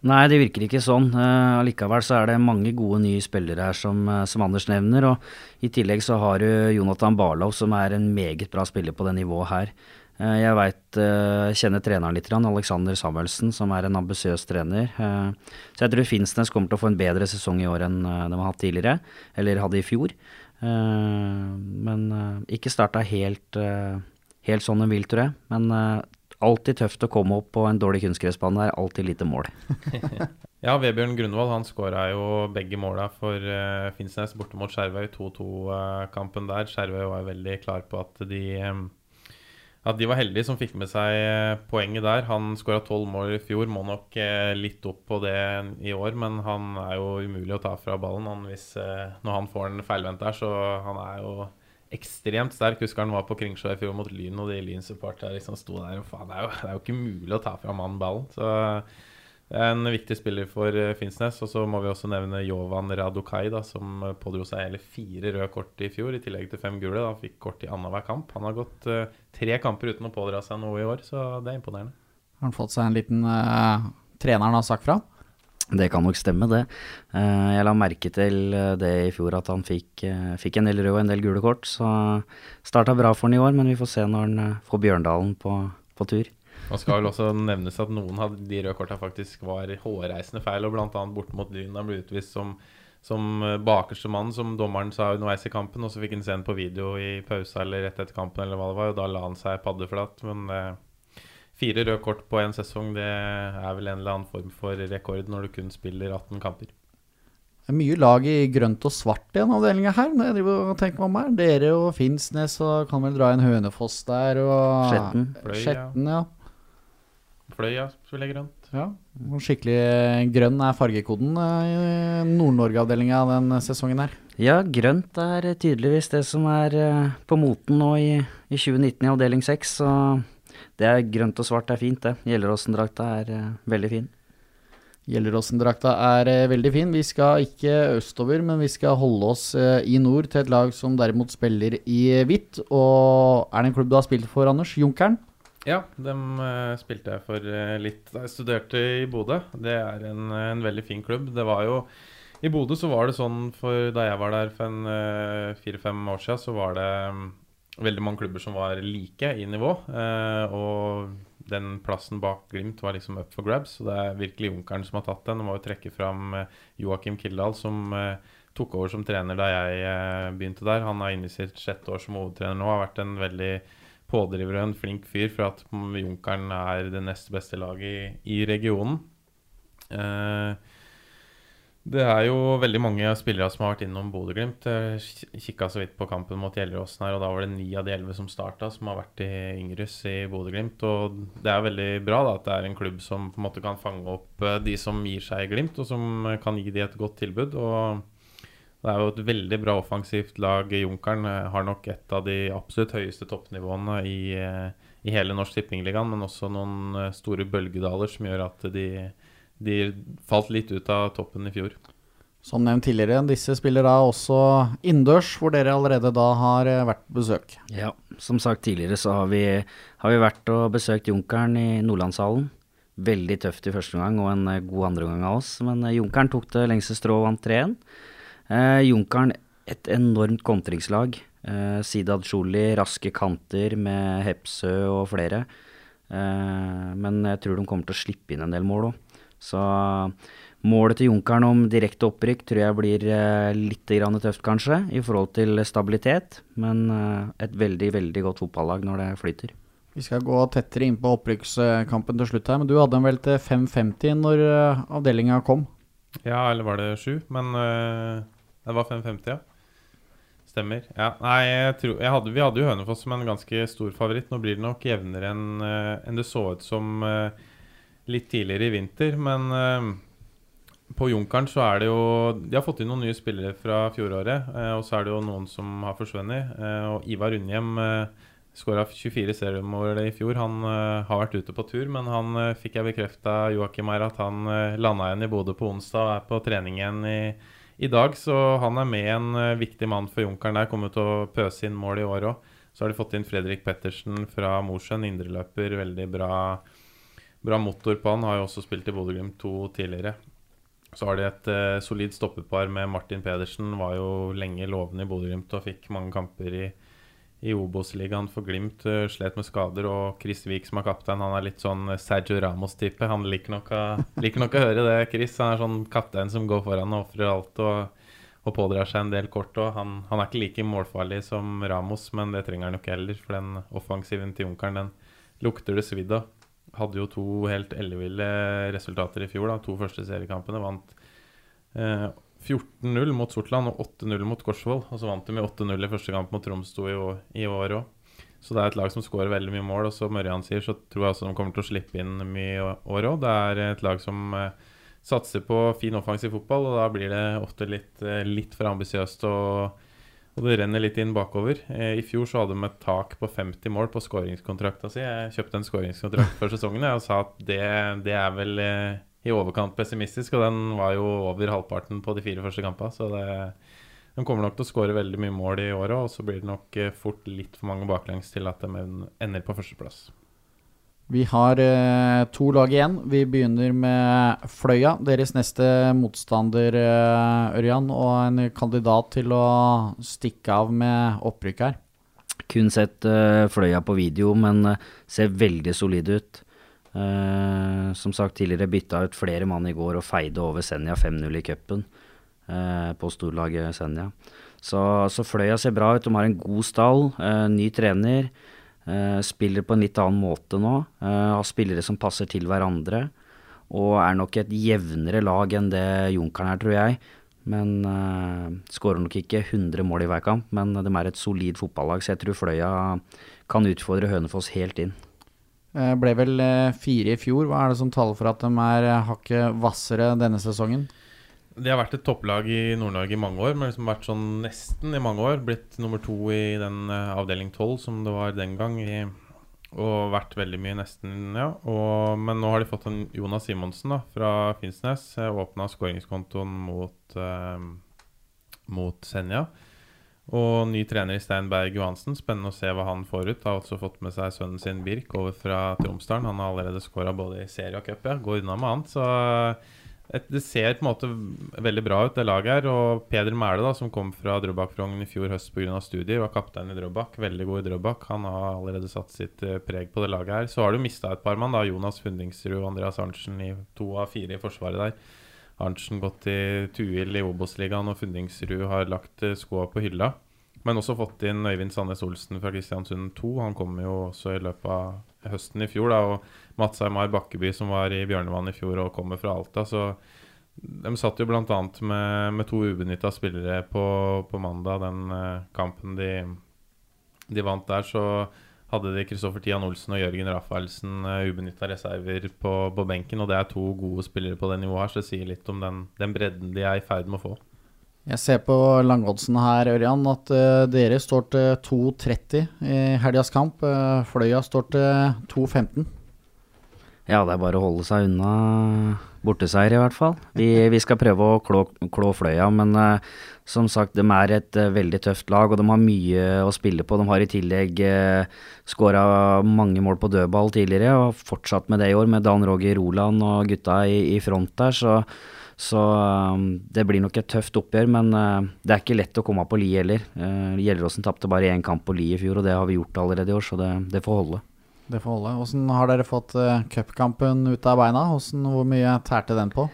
Nei, det virker ikke sånn. Allikevel likevel så er det mange gode nye spillere her, som, som, Anders nevner. Og I tillegg så har du Jonathan Barlow, som er en meget bra spiller på det nivået her. Eh, jeg veit eh, kjenner treneren litt, Alexander Samuelsen, som er en ambisiøs trener. Eh, så jeg tror Finnsnes kommer til å få en bedre sesong i år enn de har hatt tidligere, eller hadde i fjor. Men ikke starta helt, helt sånn de vil, tror jeg. Men alltid tøft å komme opp på en dårlig kunstgressbane. Det er alltid lite mål. ja, Vebjørn Grunvoll han skåra jo begge måla for uh, Finnsnes borte mot Skjervøy. 2-2-kampen der. Skjervøy var veldig klar på at de at de var heldige som fikk med seg eh, poenget der. Han skåra tolv mål i fjor, må nok eh, litt opp på det i år. Men han er jo umulig å ta fra ballen han, hvis, eh, når han får en feilvendt der. Så han er jo ekstremt sterk. Husker han var på Kringsjå i fjor mot Lyn, og de Lyn-supporterne liksom sto der. Og faen, det er, jo, det er jo ikke mulig å ta fra mannen ballen. Så en viktig spiller for uh, Finnsnes. Og så må vi også nevne Jovan Radukai, da, som pådro seg hele fire røde kort i fjor, i tillegg til fem gule. da, Fikk kort i annenhver kamp. Han har gått uh, tre kamper uten å pådra seg noe i år, så det er imponerende. Har han fått seg en liten uh, Treneren har sagt fra? Det kan nok stemme, det. Jeg la merke til det i fjor, at han fikk, fikk en del røde og en del gule kort. Så starta bra for han i år, men vi får se når han får Bjørndalen på, på tur. Nå skal vel også nevnes at noen av de røde korta faktisk var hårreisende feil, og bl.a. bort mot Lyn ble utvist som, som eh, bakerste mann, som dommeren sa underveis i kampen, og så fikk han se den på video i pausa eller rett etter kampen, eller hva det var, og da la han seg paddeflat. Men eh, fire røde kort på én sesong, det er vel en eller annen form for rekord når du kun spiller 18 kamper. Det er mye lag i grønt og svart i denne avdelinga her. Når jeg driver og tenker meg om her. Dere og Finnsnes og kan vel dra en Hønefoss der. Og Skjetten. Skjetten, ja. Fløya spiller grønt. Ja, Skikkelig grønn er fargekoden eh, i Nord-Norge-avdelinga den sesongen her. Ja, grønt er tydeligvis det som er eh, på moten nå i, i 2019 i avdeling 6. Så det er grønt og svart er fint, det. Gjelleråsen-drakta er veldig fin. Gjelleråsen-drakta er veldig fin. Vi skal ikke østover, men vi skal holde oss i nord til et lag som derimot spiller i hvitt. Og er det en klubb du har spilt for, Anders? Junkeren? Ja, dem uh, spilte jeg for uh, litt da jeg studerte i Bodø. Det er en, en, veldig fin klubb. Det var jo I Bodø så var det sånn for da jeg var der for en fire-fem år siden, så var det um, veldig mange klubber som var like i nivå. og den plassen bak Glimt var liksom up for grabs. Så det er virkelig Junkeren som har tatt den. Du må jo trekke fram Joakim Kildahl, som tok over som trener da jeg begynte der. Han har inne i sitt sjette år som hovedtrener nå. Har vært en veldig pådriver og en flink fyr for at Junkeren er det nest beste laget i, i regionen. Eh, det er jo veldig mange spillere som har vært innom Bodø-Glimt. Kikka så vidt på kampen mot Gjelleråsen her, og da var det ni av de elleve som starta, som har vært i Yngres i Bodø-Glimt. Og det er veldig bra da, at det er en klubb som på en måte kan fange opp eh, de som gir seg i Glimt, og som kan gi de et godt tilbud. og det er jo et veldig bra offensivt lag. Junkeren eh, har nok et av de absolutt høyeste toppnivåene i, eh, i hele Norsk Tippingligaen, men også noen eh, store bølgedaler som gjør at de, de, falt litt ut av toppen i fjor. Som nevnt tidligere, disse spiller da også innendørs, hvor dere allerede da har vært på besøk. Ja, som sagt tidligere så har vi, har vi vært og besøkt Junkeren i Nordlandshallen. veldig tøft i første omgang og en god andre omgang av oss. Men Junkeren tok det lengste strå og vant 3-1. Eh, Junkeren et enormt kontringslag. Eh, Sidad Sjoli, raske kanter med Hepsø og flere. Eh, men jeg tror de kommer til å slippe inn en del mål òg. Så målet til Junkeren om direkte opprykk tror jeg blir eh, litt grann tøft, kanskje, i forhold til stabilitet. Men eh, et veldig, veldig godt fotballag når det flyter. Vi skal gå tettere inn på opprykkskampen til slutt her, men du hadde den vel til 5.50 når uh, avdelinga kom? Ja, eller var det sju? Men uh, det var 5.50, ja. Stemmer. Ja, nei, jeg tror, jeg hadde, vi hadde jo Hønefoss som en ganske stor favoritt. Nå blir det nok jevnere enn uh, enn det så ut som litt tidligere i vinter. Men på Junkeren så er det jo De har fått inn noen nye spillere fra fjoråret. og så er det jo noen som har forsvunnet. og Ivar Unnhjem Skåra 24 seriemål i fjor. Han uh, har vært ute på tur, men han fikk jeg bekrefta Joakim her at han eh, landa igjen i Bodø på onsdag og er på trening igjen i, i dag. Så han er med en uh, viktig mann for Junkeren der. Kommer til å pøse inn mål i år òg. Så har de fått inn Fredrik Pettersen fra Mosjøen, indreløper. Veldig bra, bra motor på han. Har jo også spilt i Bodø-Glimt 2 tidligere. Så har de et solid stoppepar med Martin Pedersen. Var jo lenge lovende i Bodø-Glimt og fikk mange kamper i i Obos-ligaen for Glimt. Uh, slet med skader. Og Chris Wiik som er kaptein, han er litt sånn eh, Sergio Ramos-type. Han liker nok, å, liker nok, å, høre det, Chris. Han er sånn kaptein som går foran og ofrer alt og, og, pådrar seg en del kort. Han, han, er ikke like målfarlig som Ramos, men det trenger han jo ikke heller. For den offensiven til Junkeren, den lukter det svidd av. Hadde jo to helt elleville resultater i fjor, da. To første seriekampene. Vant uh, 14-0 mot Sortland og 8-0 mot Korsvoll. Og så vant de med 8-0 i første kamp mot Troms 2 i, år òg. Så det er et lag som skårer veldig mye mål. Og som Mørjan sier, så tror jeg også de kommer til å slippe inn mye år òg. Det er et lag som eh, satser på fin offensiv fotball, og da blir det ofte litt, eh, litt for ambisiøst. Og, og, det renner litt inn bakover. Eh, I fjor så hadde de et tak på 50 mål på skåringskontrakta si. Jeg kjøpte en skåringskontrakt før sesongen og sa at det, det er vel i overkant pessimistisk, og den var jo over halvparten på de fire første kampene. Så det, de kommer nok til å skåre veldig mye mål i året, og så blir det nok eh, fort litt for mange baklengs til at de ender på førsteplass. Vi har eh, to lag igjen. Vi begynner med Fløya, deres neste motstander, eh, Ørjan, og en kandidat til å stikke av med opprykk her. Kun sett uh, Fløya på video, men uh, ser veldig solid ut. Uh, som sagt tidligere bytta ut flere mann i går og feide over Senja 5-0 i cupen uh, på storlaget Senja. Så, så, Fløya ser bra ut. De har en god stall, uh, ny trener. spiller på en litt annen måte nå. har spillere som passer til hverandre. Og er nok et jevnere lag enn det Junkeren er, tror jeg. Men skårer nok ikke 100 mål i hver kamp, men de er et solid fotballag, så jeg tror Fløya kan utfordre Hønefoss helt inn. Eh, ble vel eh, fire i fjor. Hva er det som taler for at de er eh, hakket hvassere denne sesongen? De har vært et topplag i Nord-Norge i mange år, men liksom vært sånn nesten i mange år. Blitt nummer to i den avdeling tolv som det var den gang. I, og vært veldig mye nesten, ja. Og, men nå har de fått en Jonas Simonsen da, fra Finnsnes. Åpna skåringskontoen mot, eh, mot Senja. Og ny trener i Stein Berg Johansen. Spennende å se hva han får ut. Har også fått med seg sønnen sin Birk over fra Tromsdalen. Han har allerede skåra både i serie og cup. Ja. Går unna med annet. Så et, det ser på en måte veldig bra ut, det laget her. Og Peder Mæle, da, som kom fra Drøbak-Frogn i fjor høst pga. studier, var kaptein i Drøbak. Veldig god i Drøbak. Han har allerede satt sitt uh, preg på det laget her. Så har du mista et par mann. da Jonas Fundingsrud og Andreas Arntzen i to av fire i forsvaret der. Arntzen gått til Tuil i Obos-ligaen, og Fundingsrud har lagt eh, skoa på hylla. Men også fått inn Øyvind Sandnes Olsen fra Kristiansund 2. Han kom jo også i løpet av høsten i fjor. da, Og Mats Aymar Bakkeby, som var i Bjørnevann i fjor og kommer fra Alta. Så de satt jo bl.a. Med, med to ubenytta spillere på, på, mandag, den uh, kampen de, de, vant der. Så hadde de Kristoffer Tian Olsen og Jørgen Rafaelsen uh, ubenytta reserver på, på, benken. Og det er to gode spillere på det nivået her, så det sier litt om den, den bredden de er i ferd med å få. Jeg ser på langoddsen her, Ørjan, at uh, dere står til 2,30 i helgas kamp. Uh, Fløya står til 2,15. Ja, det er bare å holde seg unna borteseier, i hvert fall. Vi, vi skal prøve å klå, klå Fløya, men uh, som sagt, de er et uh, veldig tøft lag, og de har mye å spille på. De har i tillegg uh, skåra mange mål på dødball tidligere, og fortsatt med det i år, med Dan Roger Roland og gutta i, i front der. så så det blir nok et tøft oppgjør, men det er ikke lett å komme på li heller. Gjelleråsen tapte bare én kamp på li i fjor, og det har vi gjort allerede i år, så det, det får holde. Det får holde. Hvordan har dere fått uh, cupkampen ut av beina? Hvordan, hvor mye tærte den på?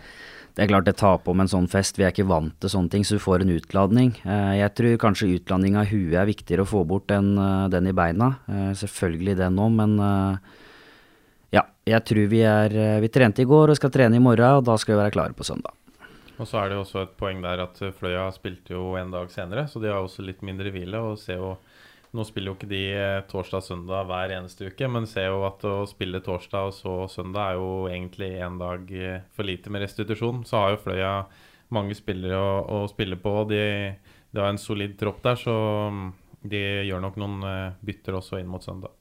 Det er klart det tar på med en sånn fest. Vi er ikke vant til sånne ting, så du får en utladning. Jeg tror kanskje utladning av huet er viktigere å få bort enn den i beina. Selvfølgelig den òg, men ja, jeg tror vi er Vi trente i går og skal trene i morgen, og da skal vi være klare på søndag. Og så er det også et poeng der at Fløya spilte jo en dag senere, så de har også litt mindre hvile. og ser jo nå spiller jo ikke de torsdag torsdag-søndag hver eneste uke, men ser jo at å spille torsdag og så søndag er jo egentlig én dag eh, for lite med restitusjon. Så har jo Fløya mange spillere å, å spille på. De, de, har en solid tropp der, så mm, de gjør nok noen eh, bytter også inn mot søndag.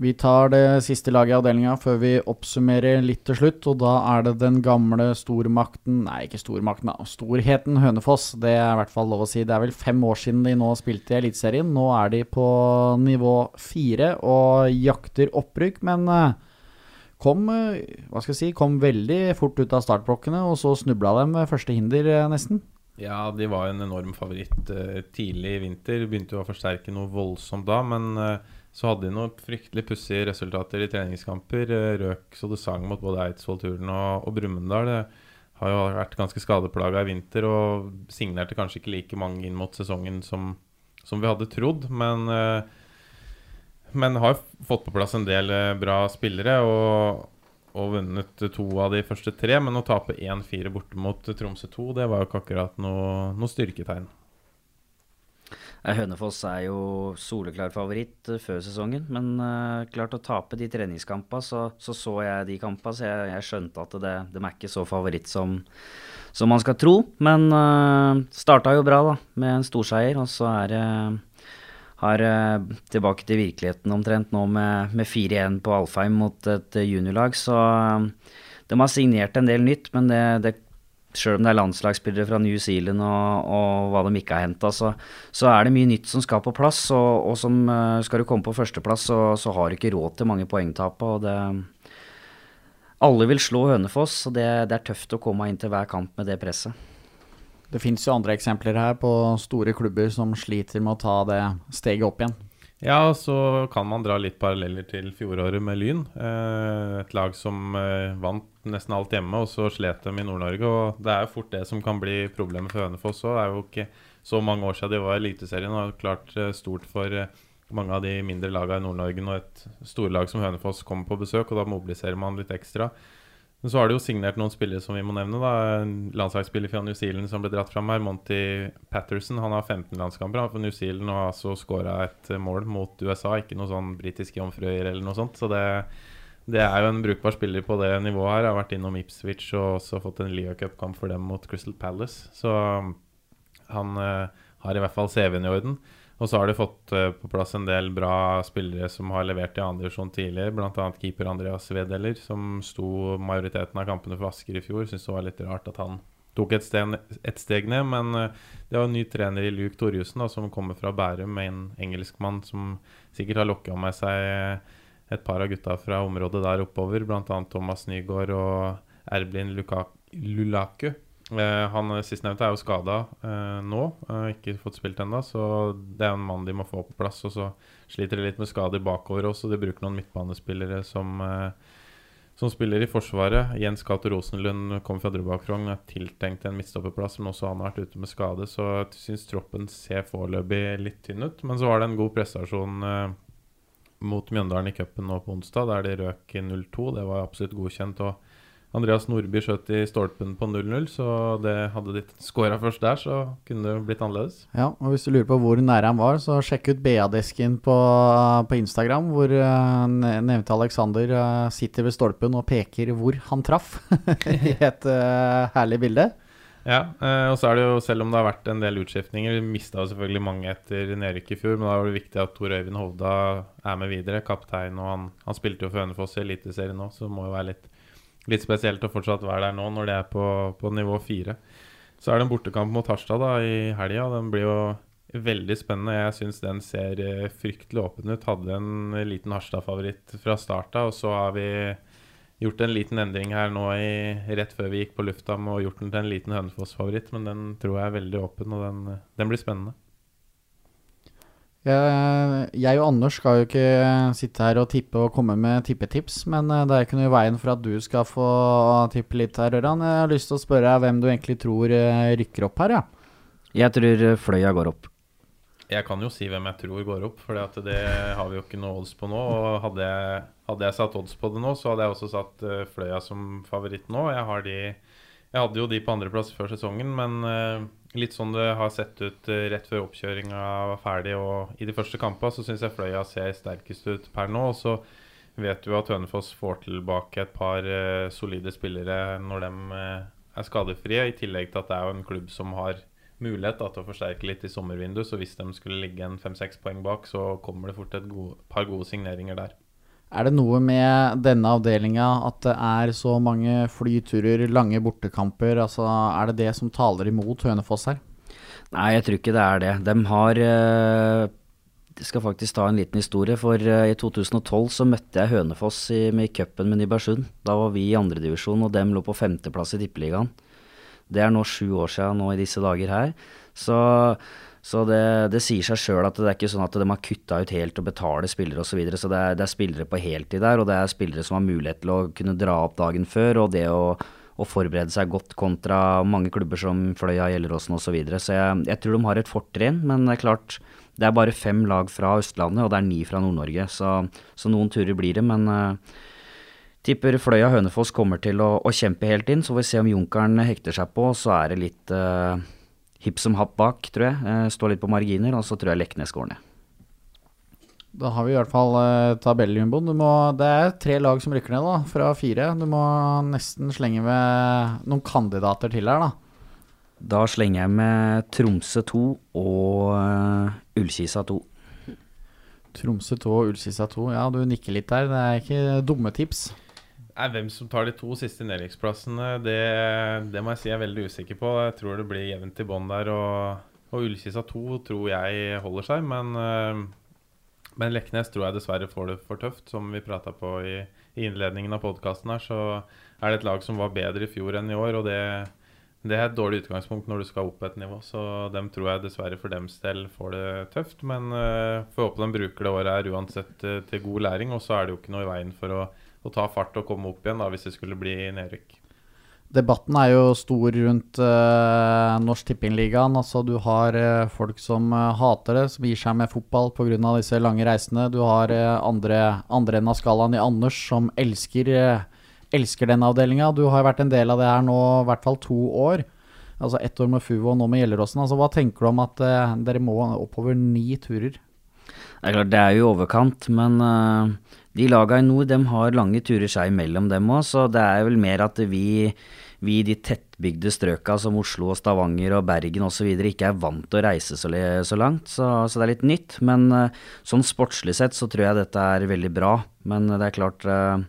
Vi tar det siste laget i avdelinga før vi oppsummerer litt til slutt. Og da er det den gamle stormakten Nei, ikke stormakten, da. Storheten Hønefoss. Det er i hvert fall lov å si. Det er vel fem år siden de nå spilte i Eliteserien. Nå er de på nivå fire og jakter opprykk, men eh, kom, eh, hva skal jeg si, kom veldig fort ut av startblokkene, og så snubla de ved første hinder, eh, nesten. Ja, de var en enorm favoritt tidlig i vinter. Begynte jo å forsterke noe voldsomt da, men så hadde de noen fryktelig pussige resultater i treningskamper. Eh, røk så det sang mot både Eidsvoll Turn og, og Brumunddal. Har jo vært ganske skadeplaga i vinter og signerte kanskje ikke like mange inn mot sesongen som, som vi hadde trodd. Men, eh, men har fått på plass en del eh, bra spillere og, og vunnet to av de første tre. Men å tape 1-4 borte mot Tromsø 2, det var jo ikke akkurat noe, noe styrketegn. Hønefoss er jo soleklar favoritt uh, før sesongen, men uh, klart å tape de treningskampene, så, så, så jeg de kampene, så jeg, jeg skjønte at det, de er ikke så favoritt som, som man skal tro. Men uh, starta jo bra, da, med en storseier, og så er det har uh, tilbake til virkeligheten omtrent nå med, med 4-1 på Alfheim mot et juniorlag, så de har signert en del nytt, men det, det Sjøl om det er landslagsspillere fra New Zealand og, og hva de ikke har henta, så, så, er det mye nytt som skal på plass. Og, og som uh, skal du komme på førsteplass, så, så har du ikke råd til mange poengtap. Og det, alle vil slå Hønefoss, og det, det, er tøft å komme inn til hver kamp med det presset. Det fins jo andre eksempler her på store klubber som sliter med å ta det steget opp igjen. Ja, så kan man dra litt paralleller til fjoråret med Lyn. Eh, et lag som eh, vant nesten alt hjemme, og så slet dem i Nord-Norge. Og det er jo fort det som kan bli problemet for Hønefoss òg. Det er jo ikke så mange år siden de var i Eliteserien og klart eh, stort for mange av de mindre lagene i Nord-Norge når et storlag som Hønefoss kommer på besøk, og da mobiliserer man litt ekstra. Men så har de jo signert noen spillere som vi må nevne. da landslagsspiller fra New Zealand som ble dratt fram her, Monty Patterson. Han har 15 landskamper for New Zealand og har altså skåra et mål mot USA. Ikke noe sånn britiske jomfruøyer eller noe sånt. Så det, det, er jo en brukbar spiller på det nivået her. Jeg har vært innom Ipswich og også fått en Leo Cup-kamp for dem mot Crystal Palace. Så han uh, har i hvert fall CV-en i orden. Og så har de fått uh, på plass en del bra spillere som har levert i andredivisjon tidligere, bl.a. keeper Andreas Wedeller, som sto majoriteten av kampene for Asker i fjor. Syns det var litt rart at han tok et, steg, et steg ned, men uh, det var en ny trener i Luke Torjussen, som kommer fra Bærum, med en engelskmann som sikkert har lokka med seg et par av gutta fra området der oppover, bl.a. Thomas Nygaard og Erblin Lulaku. Eh, han sistnevnte er jo skada eh, nå, eh, ikke fått spilt ennå. Så det er en mann de må få på plass. Og så sliter de litt med skader bakover også. De bruker noen midtbanespillere som, som spiller i Forsvaret. Jens Cato Rosenlund kom fra Drøbak-Frogn, er tiltenkt en midtstopperplass, men også han har vært ute med skade. Så jeg syns troppen ser foreløpig litt tynn ut. Men så var det en god prestasjon eh, mot Mjøndalen i cupen nå på onsdag, der de røk 0-2. Det var absolutt godkjent. og Andreas Nordby skjøt i stolpen på 0-0, så det hadde de skåra først der, så kunne det blitt annerledes. Ja, og hvis du lurer på hvor nære han var, så sjekk ut BA-desken på, på, Instagram, hvor uh, nevnte Alexander uh, sitter ved stolpen og peker hvor han traff. I et uh, herlig bilde. Ja, og så er det jo, selv om det har vært en del utskiftninger, vi mista selvfølgelig mange etter nedrykk i fjor, men da var det viktig at Tor Øyvind Hovda er med videre, kaptein, og han, han spilte jo for Hønefoss i Eliteserien nå, så det må jo være litt litt spesielt å fortsatt være der nå når de er på, på nivå fire. Så er det en bortekamp mot Harstad da i helga. Den blir jo veldig spennende. Jeg syns den ser eh, fryktelig åpen ut. Hadde en liten Harstad-favoritt fra start og så har vi gjort en liten endring her nå i, rett før vi gikk på lufta å gjort den til en liten Hønefoss-favoritt. Men den tror jeg er veldig åpen, og den, den blir spennende. Jeg, jeg og Anders skal jo ikke sitte her og tippe og komme med tippetips, men eh, det er ikke noe i veien for at du skal få tippe litt her, Ørjan. Jeg har lyst til å spørre deg hvem du egentlig tror eh, rykker opp her, ja. Jeg tror eh, Fløya går opp. Jeg kan jo si hvem jeg tror går opp, for det har vi jo ikke noe odds på nå. Og hadde jeg, hadde jeg, satt odds på det nå, så hadde jeg også satt Fløya som favoritt nå. Jeg, de, jeg hadde jo de på andreplass før sesongen, men litt sånn det har sett ut uh, rett før oppkjøringa var ferdig. Og i de første kampene så syns jeg Fløya ser sterkest ut per nå. Og så vet vi at Hønefoss får tilbake et par uh, solide spillere når de uh, er skadefrie. I tillegg til at det er jo en klubb som har mulighet da, til å forsterke litt i sommervinduet. Så hvis de skulle ligge en fem-seks poeng bak, så kommer det fort et gode, par gode signeringer der. Er det noe med denne avdelinga at det er så mange flyturer, lange bortekamper? Altså, er det det som taler imot Hønefoss her? Nei, jeg tror ikke det er det. De har Jeg eh, skal faktisk ta en liten historie. For eh, i 2012 så møtte jeg Hønefoss i, i cupen med Nybergsund. Da var vi i andredivisjon, og dem lå på femteplass i Tippeligaen. Det er nå sju år siden nå i disse dager her. Så så det, det sier seg sjøl at det er ikke sånn at de har kutta ut helt og betaler spillere osv. Så, videre. så det er, det er, spillere på heltid der, og det er spillere som har mulighet til å kunne dra opp dagen før. Og det å, å forberede seg godt kontra mange klubber som Fløya, Gjelleråsen osv. Så, videre. så jeg, jeg tror de har et fortrinn, men det er klart det er bare fem lag fra Østlandet, og det er ni fra Nord-Norge. Så, så, noen turer blir det, men uh, tipper Fløya Hønefoss kommer til å, å, kjempe helt inn. Så får vi se om Junkeren hekter seg på, så er det litt uh, hipp som happ bak, tror jeg. Eh, står litt på marginer, og så tror jeg Leknes går ned. Da har vi i hvert fall uh, tabelljumboen. Det er tre lag som rykker ned, da, fra fire. Du må nesten slenge med noen kandidater til her, da. Da slenger jeg med Tromsø 2 og uh, Ullkisa 2. Tromsø 2 og Ullkisa 2. Ja, du nikker litt der. Det er ikke dumme tips. Nei, Hvem som tar de to siste nedrykksplassene, det, det, må jeg si jeg er veldig usikker på. Jeg tror det blir jevnt i bånn der. Og, og Ullkisa 2 tror jeg holder seg, men, uh, men Leknes tror jeg dessverre får det for tøft. Som vi prata på i, i, innledningen av podkasten her, så er det et lag som var bedre i fjor enn i år. og det, det er et dårlig utgangspunkt når du skal opp et nivå, så dem tror jeg dessverre for dems del får det tøft. Men uh, får håpe de bruker det året her uansett uh, til god læring. Og så er det jo ikke noe i veien for å å ta fart og komme opp igjen da, hvis det skulle bli nedrykk. Debatten er jo stor rundt uh, Norsk Tippingligaen. Altså, du har uh, folk som uh, hater det, som gir seg med fotball pga. disse lange reisene. Du har andre, andre enden av skalaen i Anders, som elsker, elsker den avdelinga. Du har vært en del av det her nå i hvert fall to år. Altså ett år med Fuvo og nå med Gjelleråsen. Altså, hva tenker du om at dere må oppover ni turer? Det er klart, det er jo i overkant, men de laga i nord de har lange turer seg imellom, dem òg. Så det er vel mer at vi, i de tettbygde strøka som Oslo og Stavanger og Bergen osv. ikke er vant til å reise så, så langt. Så, så, det er litt nytt. Men uh, sånn sportslig sett så tror jeg dette er veldig bra. Men det er klart uh,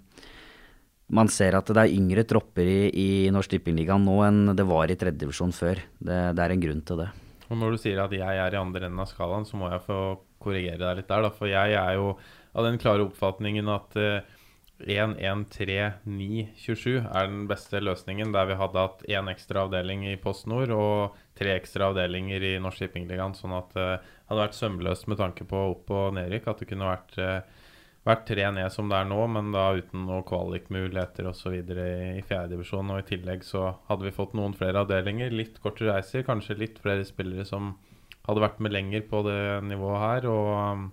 man ser at det er yngre tropper i, i Norsk Tippingligaen nå enn det var i tredjedivisjon før. Det, det, er en grunn til det. Og Når du sier at jeg er i andre enden av skalaen, så må jeg få korrigere deg litt der. Da. For jeg er jo av den klare oppfatningen at 1-1-3-9-27 eh, er den beste løsningen, der vi hadde hatt én ekstra avdeling i Post Nord og tre ekstra avdelinger i Norsk Shippingligaen, sånn at det uh, hadde vært sømløst med tanke på opp- og nedrykk. At det kunne vært, uh, vært tre ned som det er nå, men da uten noen kvalikmuligheter osv. i, fjerdedivisjon. Og i tillegg så hadde vi fått noen flere avdelinger, litt kortere reiser, kanskje litt flere spillere som hadde vært med lenger på det nivået her. og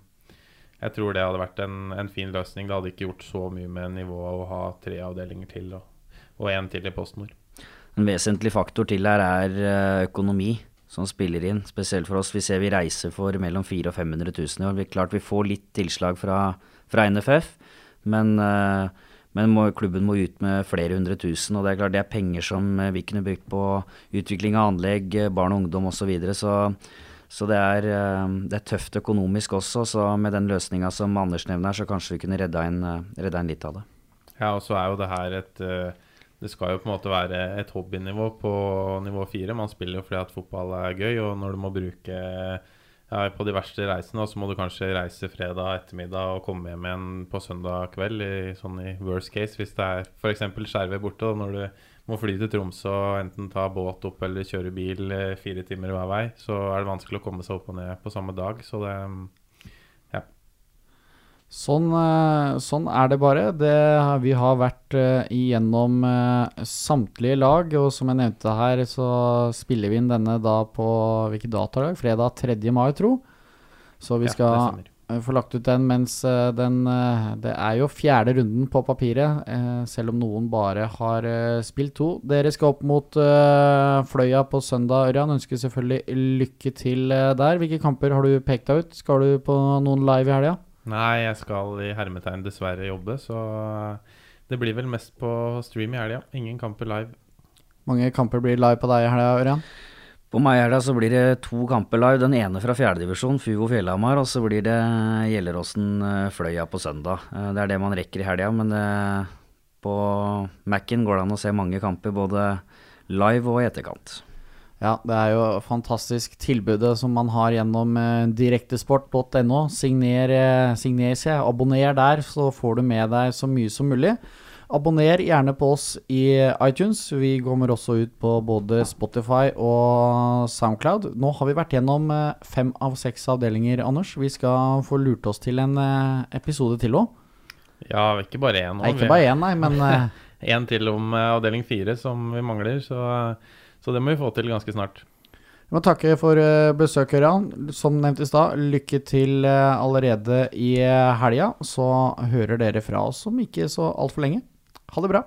jeg tror det hadde vært en, en, fin løsning. Det hadde ikke gjort så mye med nivået å ha tre avdelinger til og én til i PostNord. En vesentlig faktor til her er eh, økonomi som spiller inn, spesielt for oss. Vi ser vi reiser for mellom 400 og 500 000 i år. Vi, klart vi får litt tilslag fra, fra NFF, men, eh, men må, klubben må ut med flere hundre tusen. Og det er klart det er penger som eh, vi kunne brukt på utvikling av anlegg, barn og ungdom osv. Så, videre, så så det er, eh, det er, tøft økonomisk også, så med den løsninga som Anders nevner, så kanskje vi kunne redda inn, eh, redda inn, litt av det. Ja, og så er jo det her et, eh, det skal jo på en måte være et hobbynivå på nivå fire. Man spiller jo fordi at fotball er gøy, og når du må bruke på de verste reisene, så må du kanskje reise fredag ettermiddag og komme hjem igjen på søndag kveld, i, sånn i worst case. Hvis det er f.eks. Skjervøy borte, Da, når du må fly til Tromsø og enten ta båt opp eller kjøre bil eh, fire timer hver vei, så er det vanskelig å komme seg opp og ned på samme dag. Så det Sånn, eh, sånn, er det bare. Det, vi har vært uh, igjennom uh, samtlige lag, og som jeg nevnte her, så spiller vi inn denne da på hvilken datadag? Fredag 3. mai, tro. Så vi skal ja, få lagt ut den mens uh, den Det er jo fjerde runden på papiret, selv om noen bare har spilt to. Dere skal opp mot Fløya på søndag, Ørjan. Ønsker selvfølgelig lykke til der. Hvilke kamper har du pekt deg ut? Skal du på noen live i helga? Nei, jeg skal i hermetegn dessverre jobbe, så det blir vel mest på stream i helga. Ingen kamper live. Mange kamper blir live på deg i helga, Ørjan? På meg i helga så blir det to kamper live. Den ene fra fjerdedivisjon, Fuvo Fjellhamar, og så blir det Gjelleråsen eh, Fløya på søndag. Eh, det er det man rekker i helga, men det, eh, på Mac-en går det an å se mange kamper både live og i etterkant. Ja, det er jo fantastisk tilbudet som man har gjennom eh, direktesport.no. Signer, eh, signer seg, abonner der, så får du med deg så mye som mulig. Abonner gjerne på oss i iTunes. Vi kommer også ut på både Spotify og Soundcloud. Nå har vi vært gjennom eh, fem av seks avdelinger, Anders. Vi skal få lurt oss til en episode til òg. Ja, ikke bare én. Ikke bare én, nei, men Én til om avdeling fire som vi mangler, så så det må vi få til ganske snart. Jeg må takke for eh, besøket, Ørjan. Som nevnt i stad, lykke til eh, allerede i eh, helga. Så hører dere fra oss om ikke så altfor lenge. Ha det bra.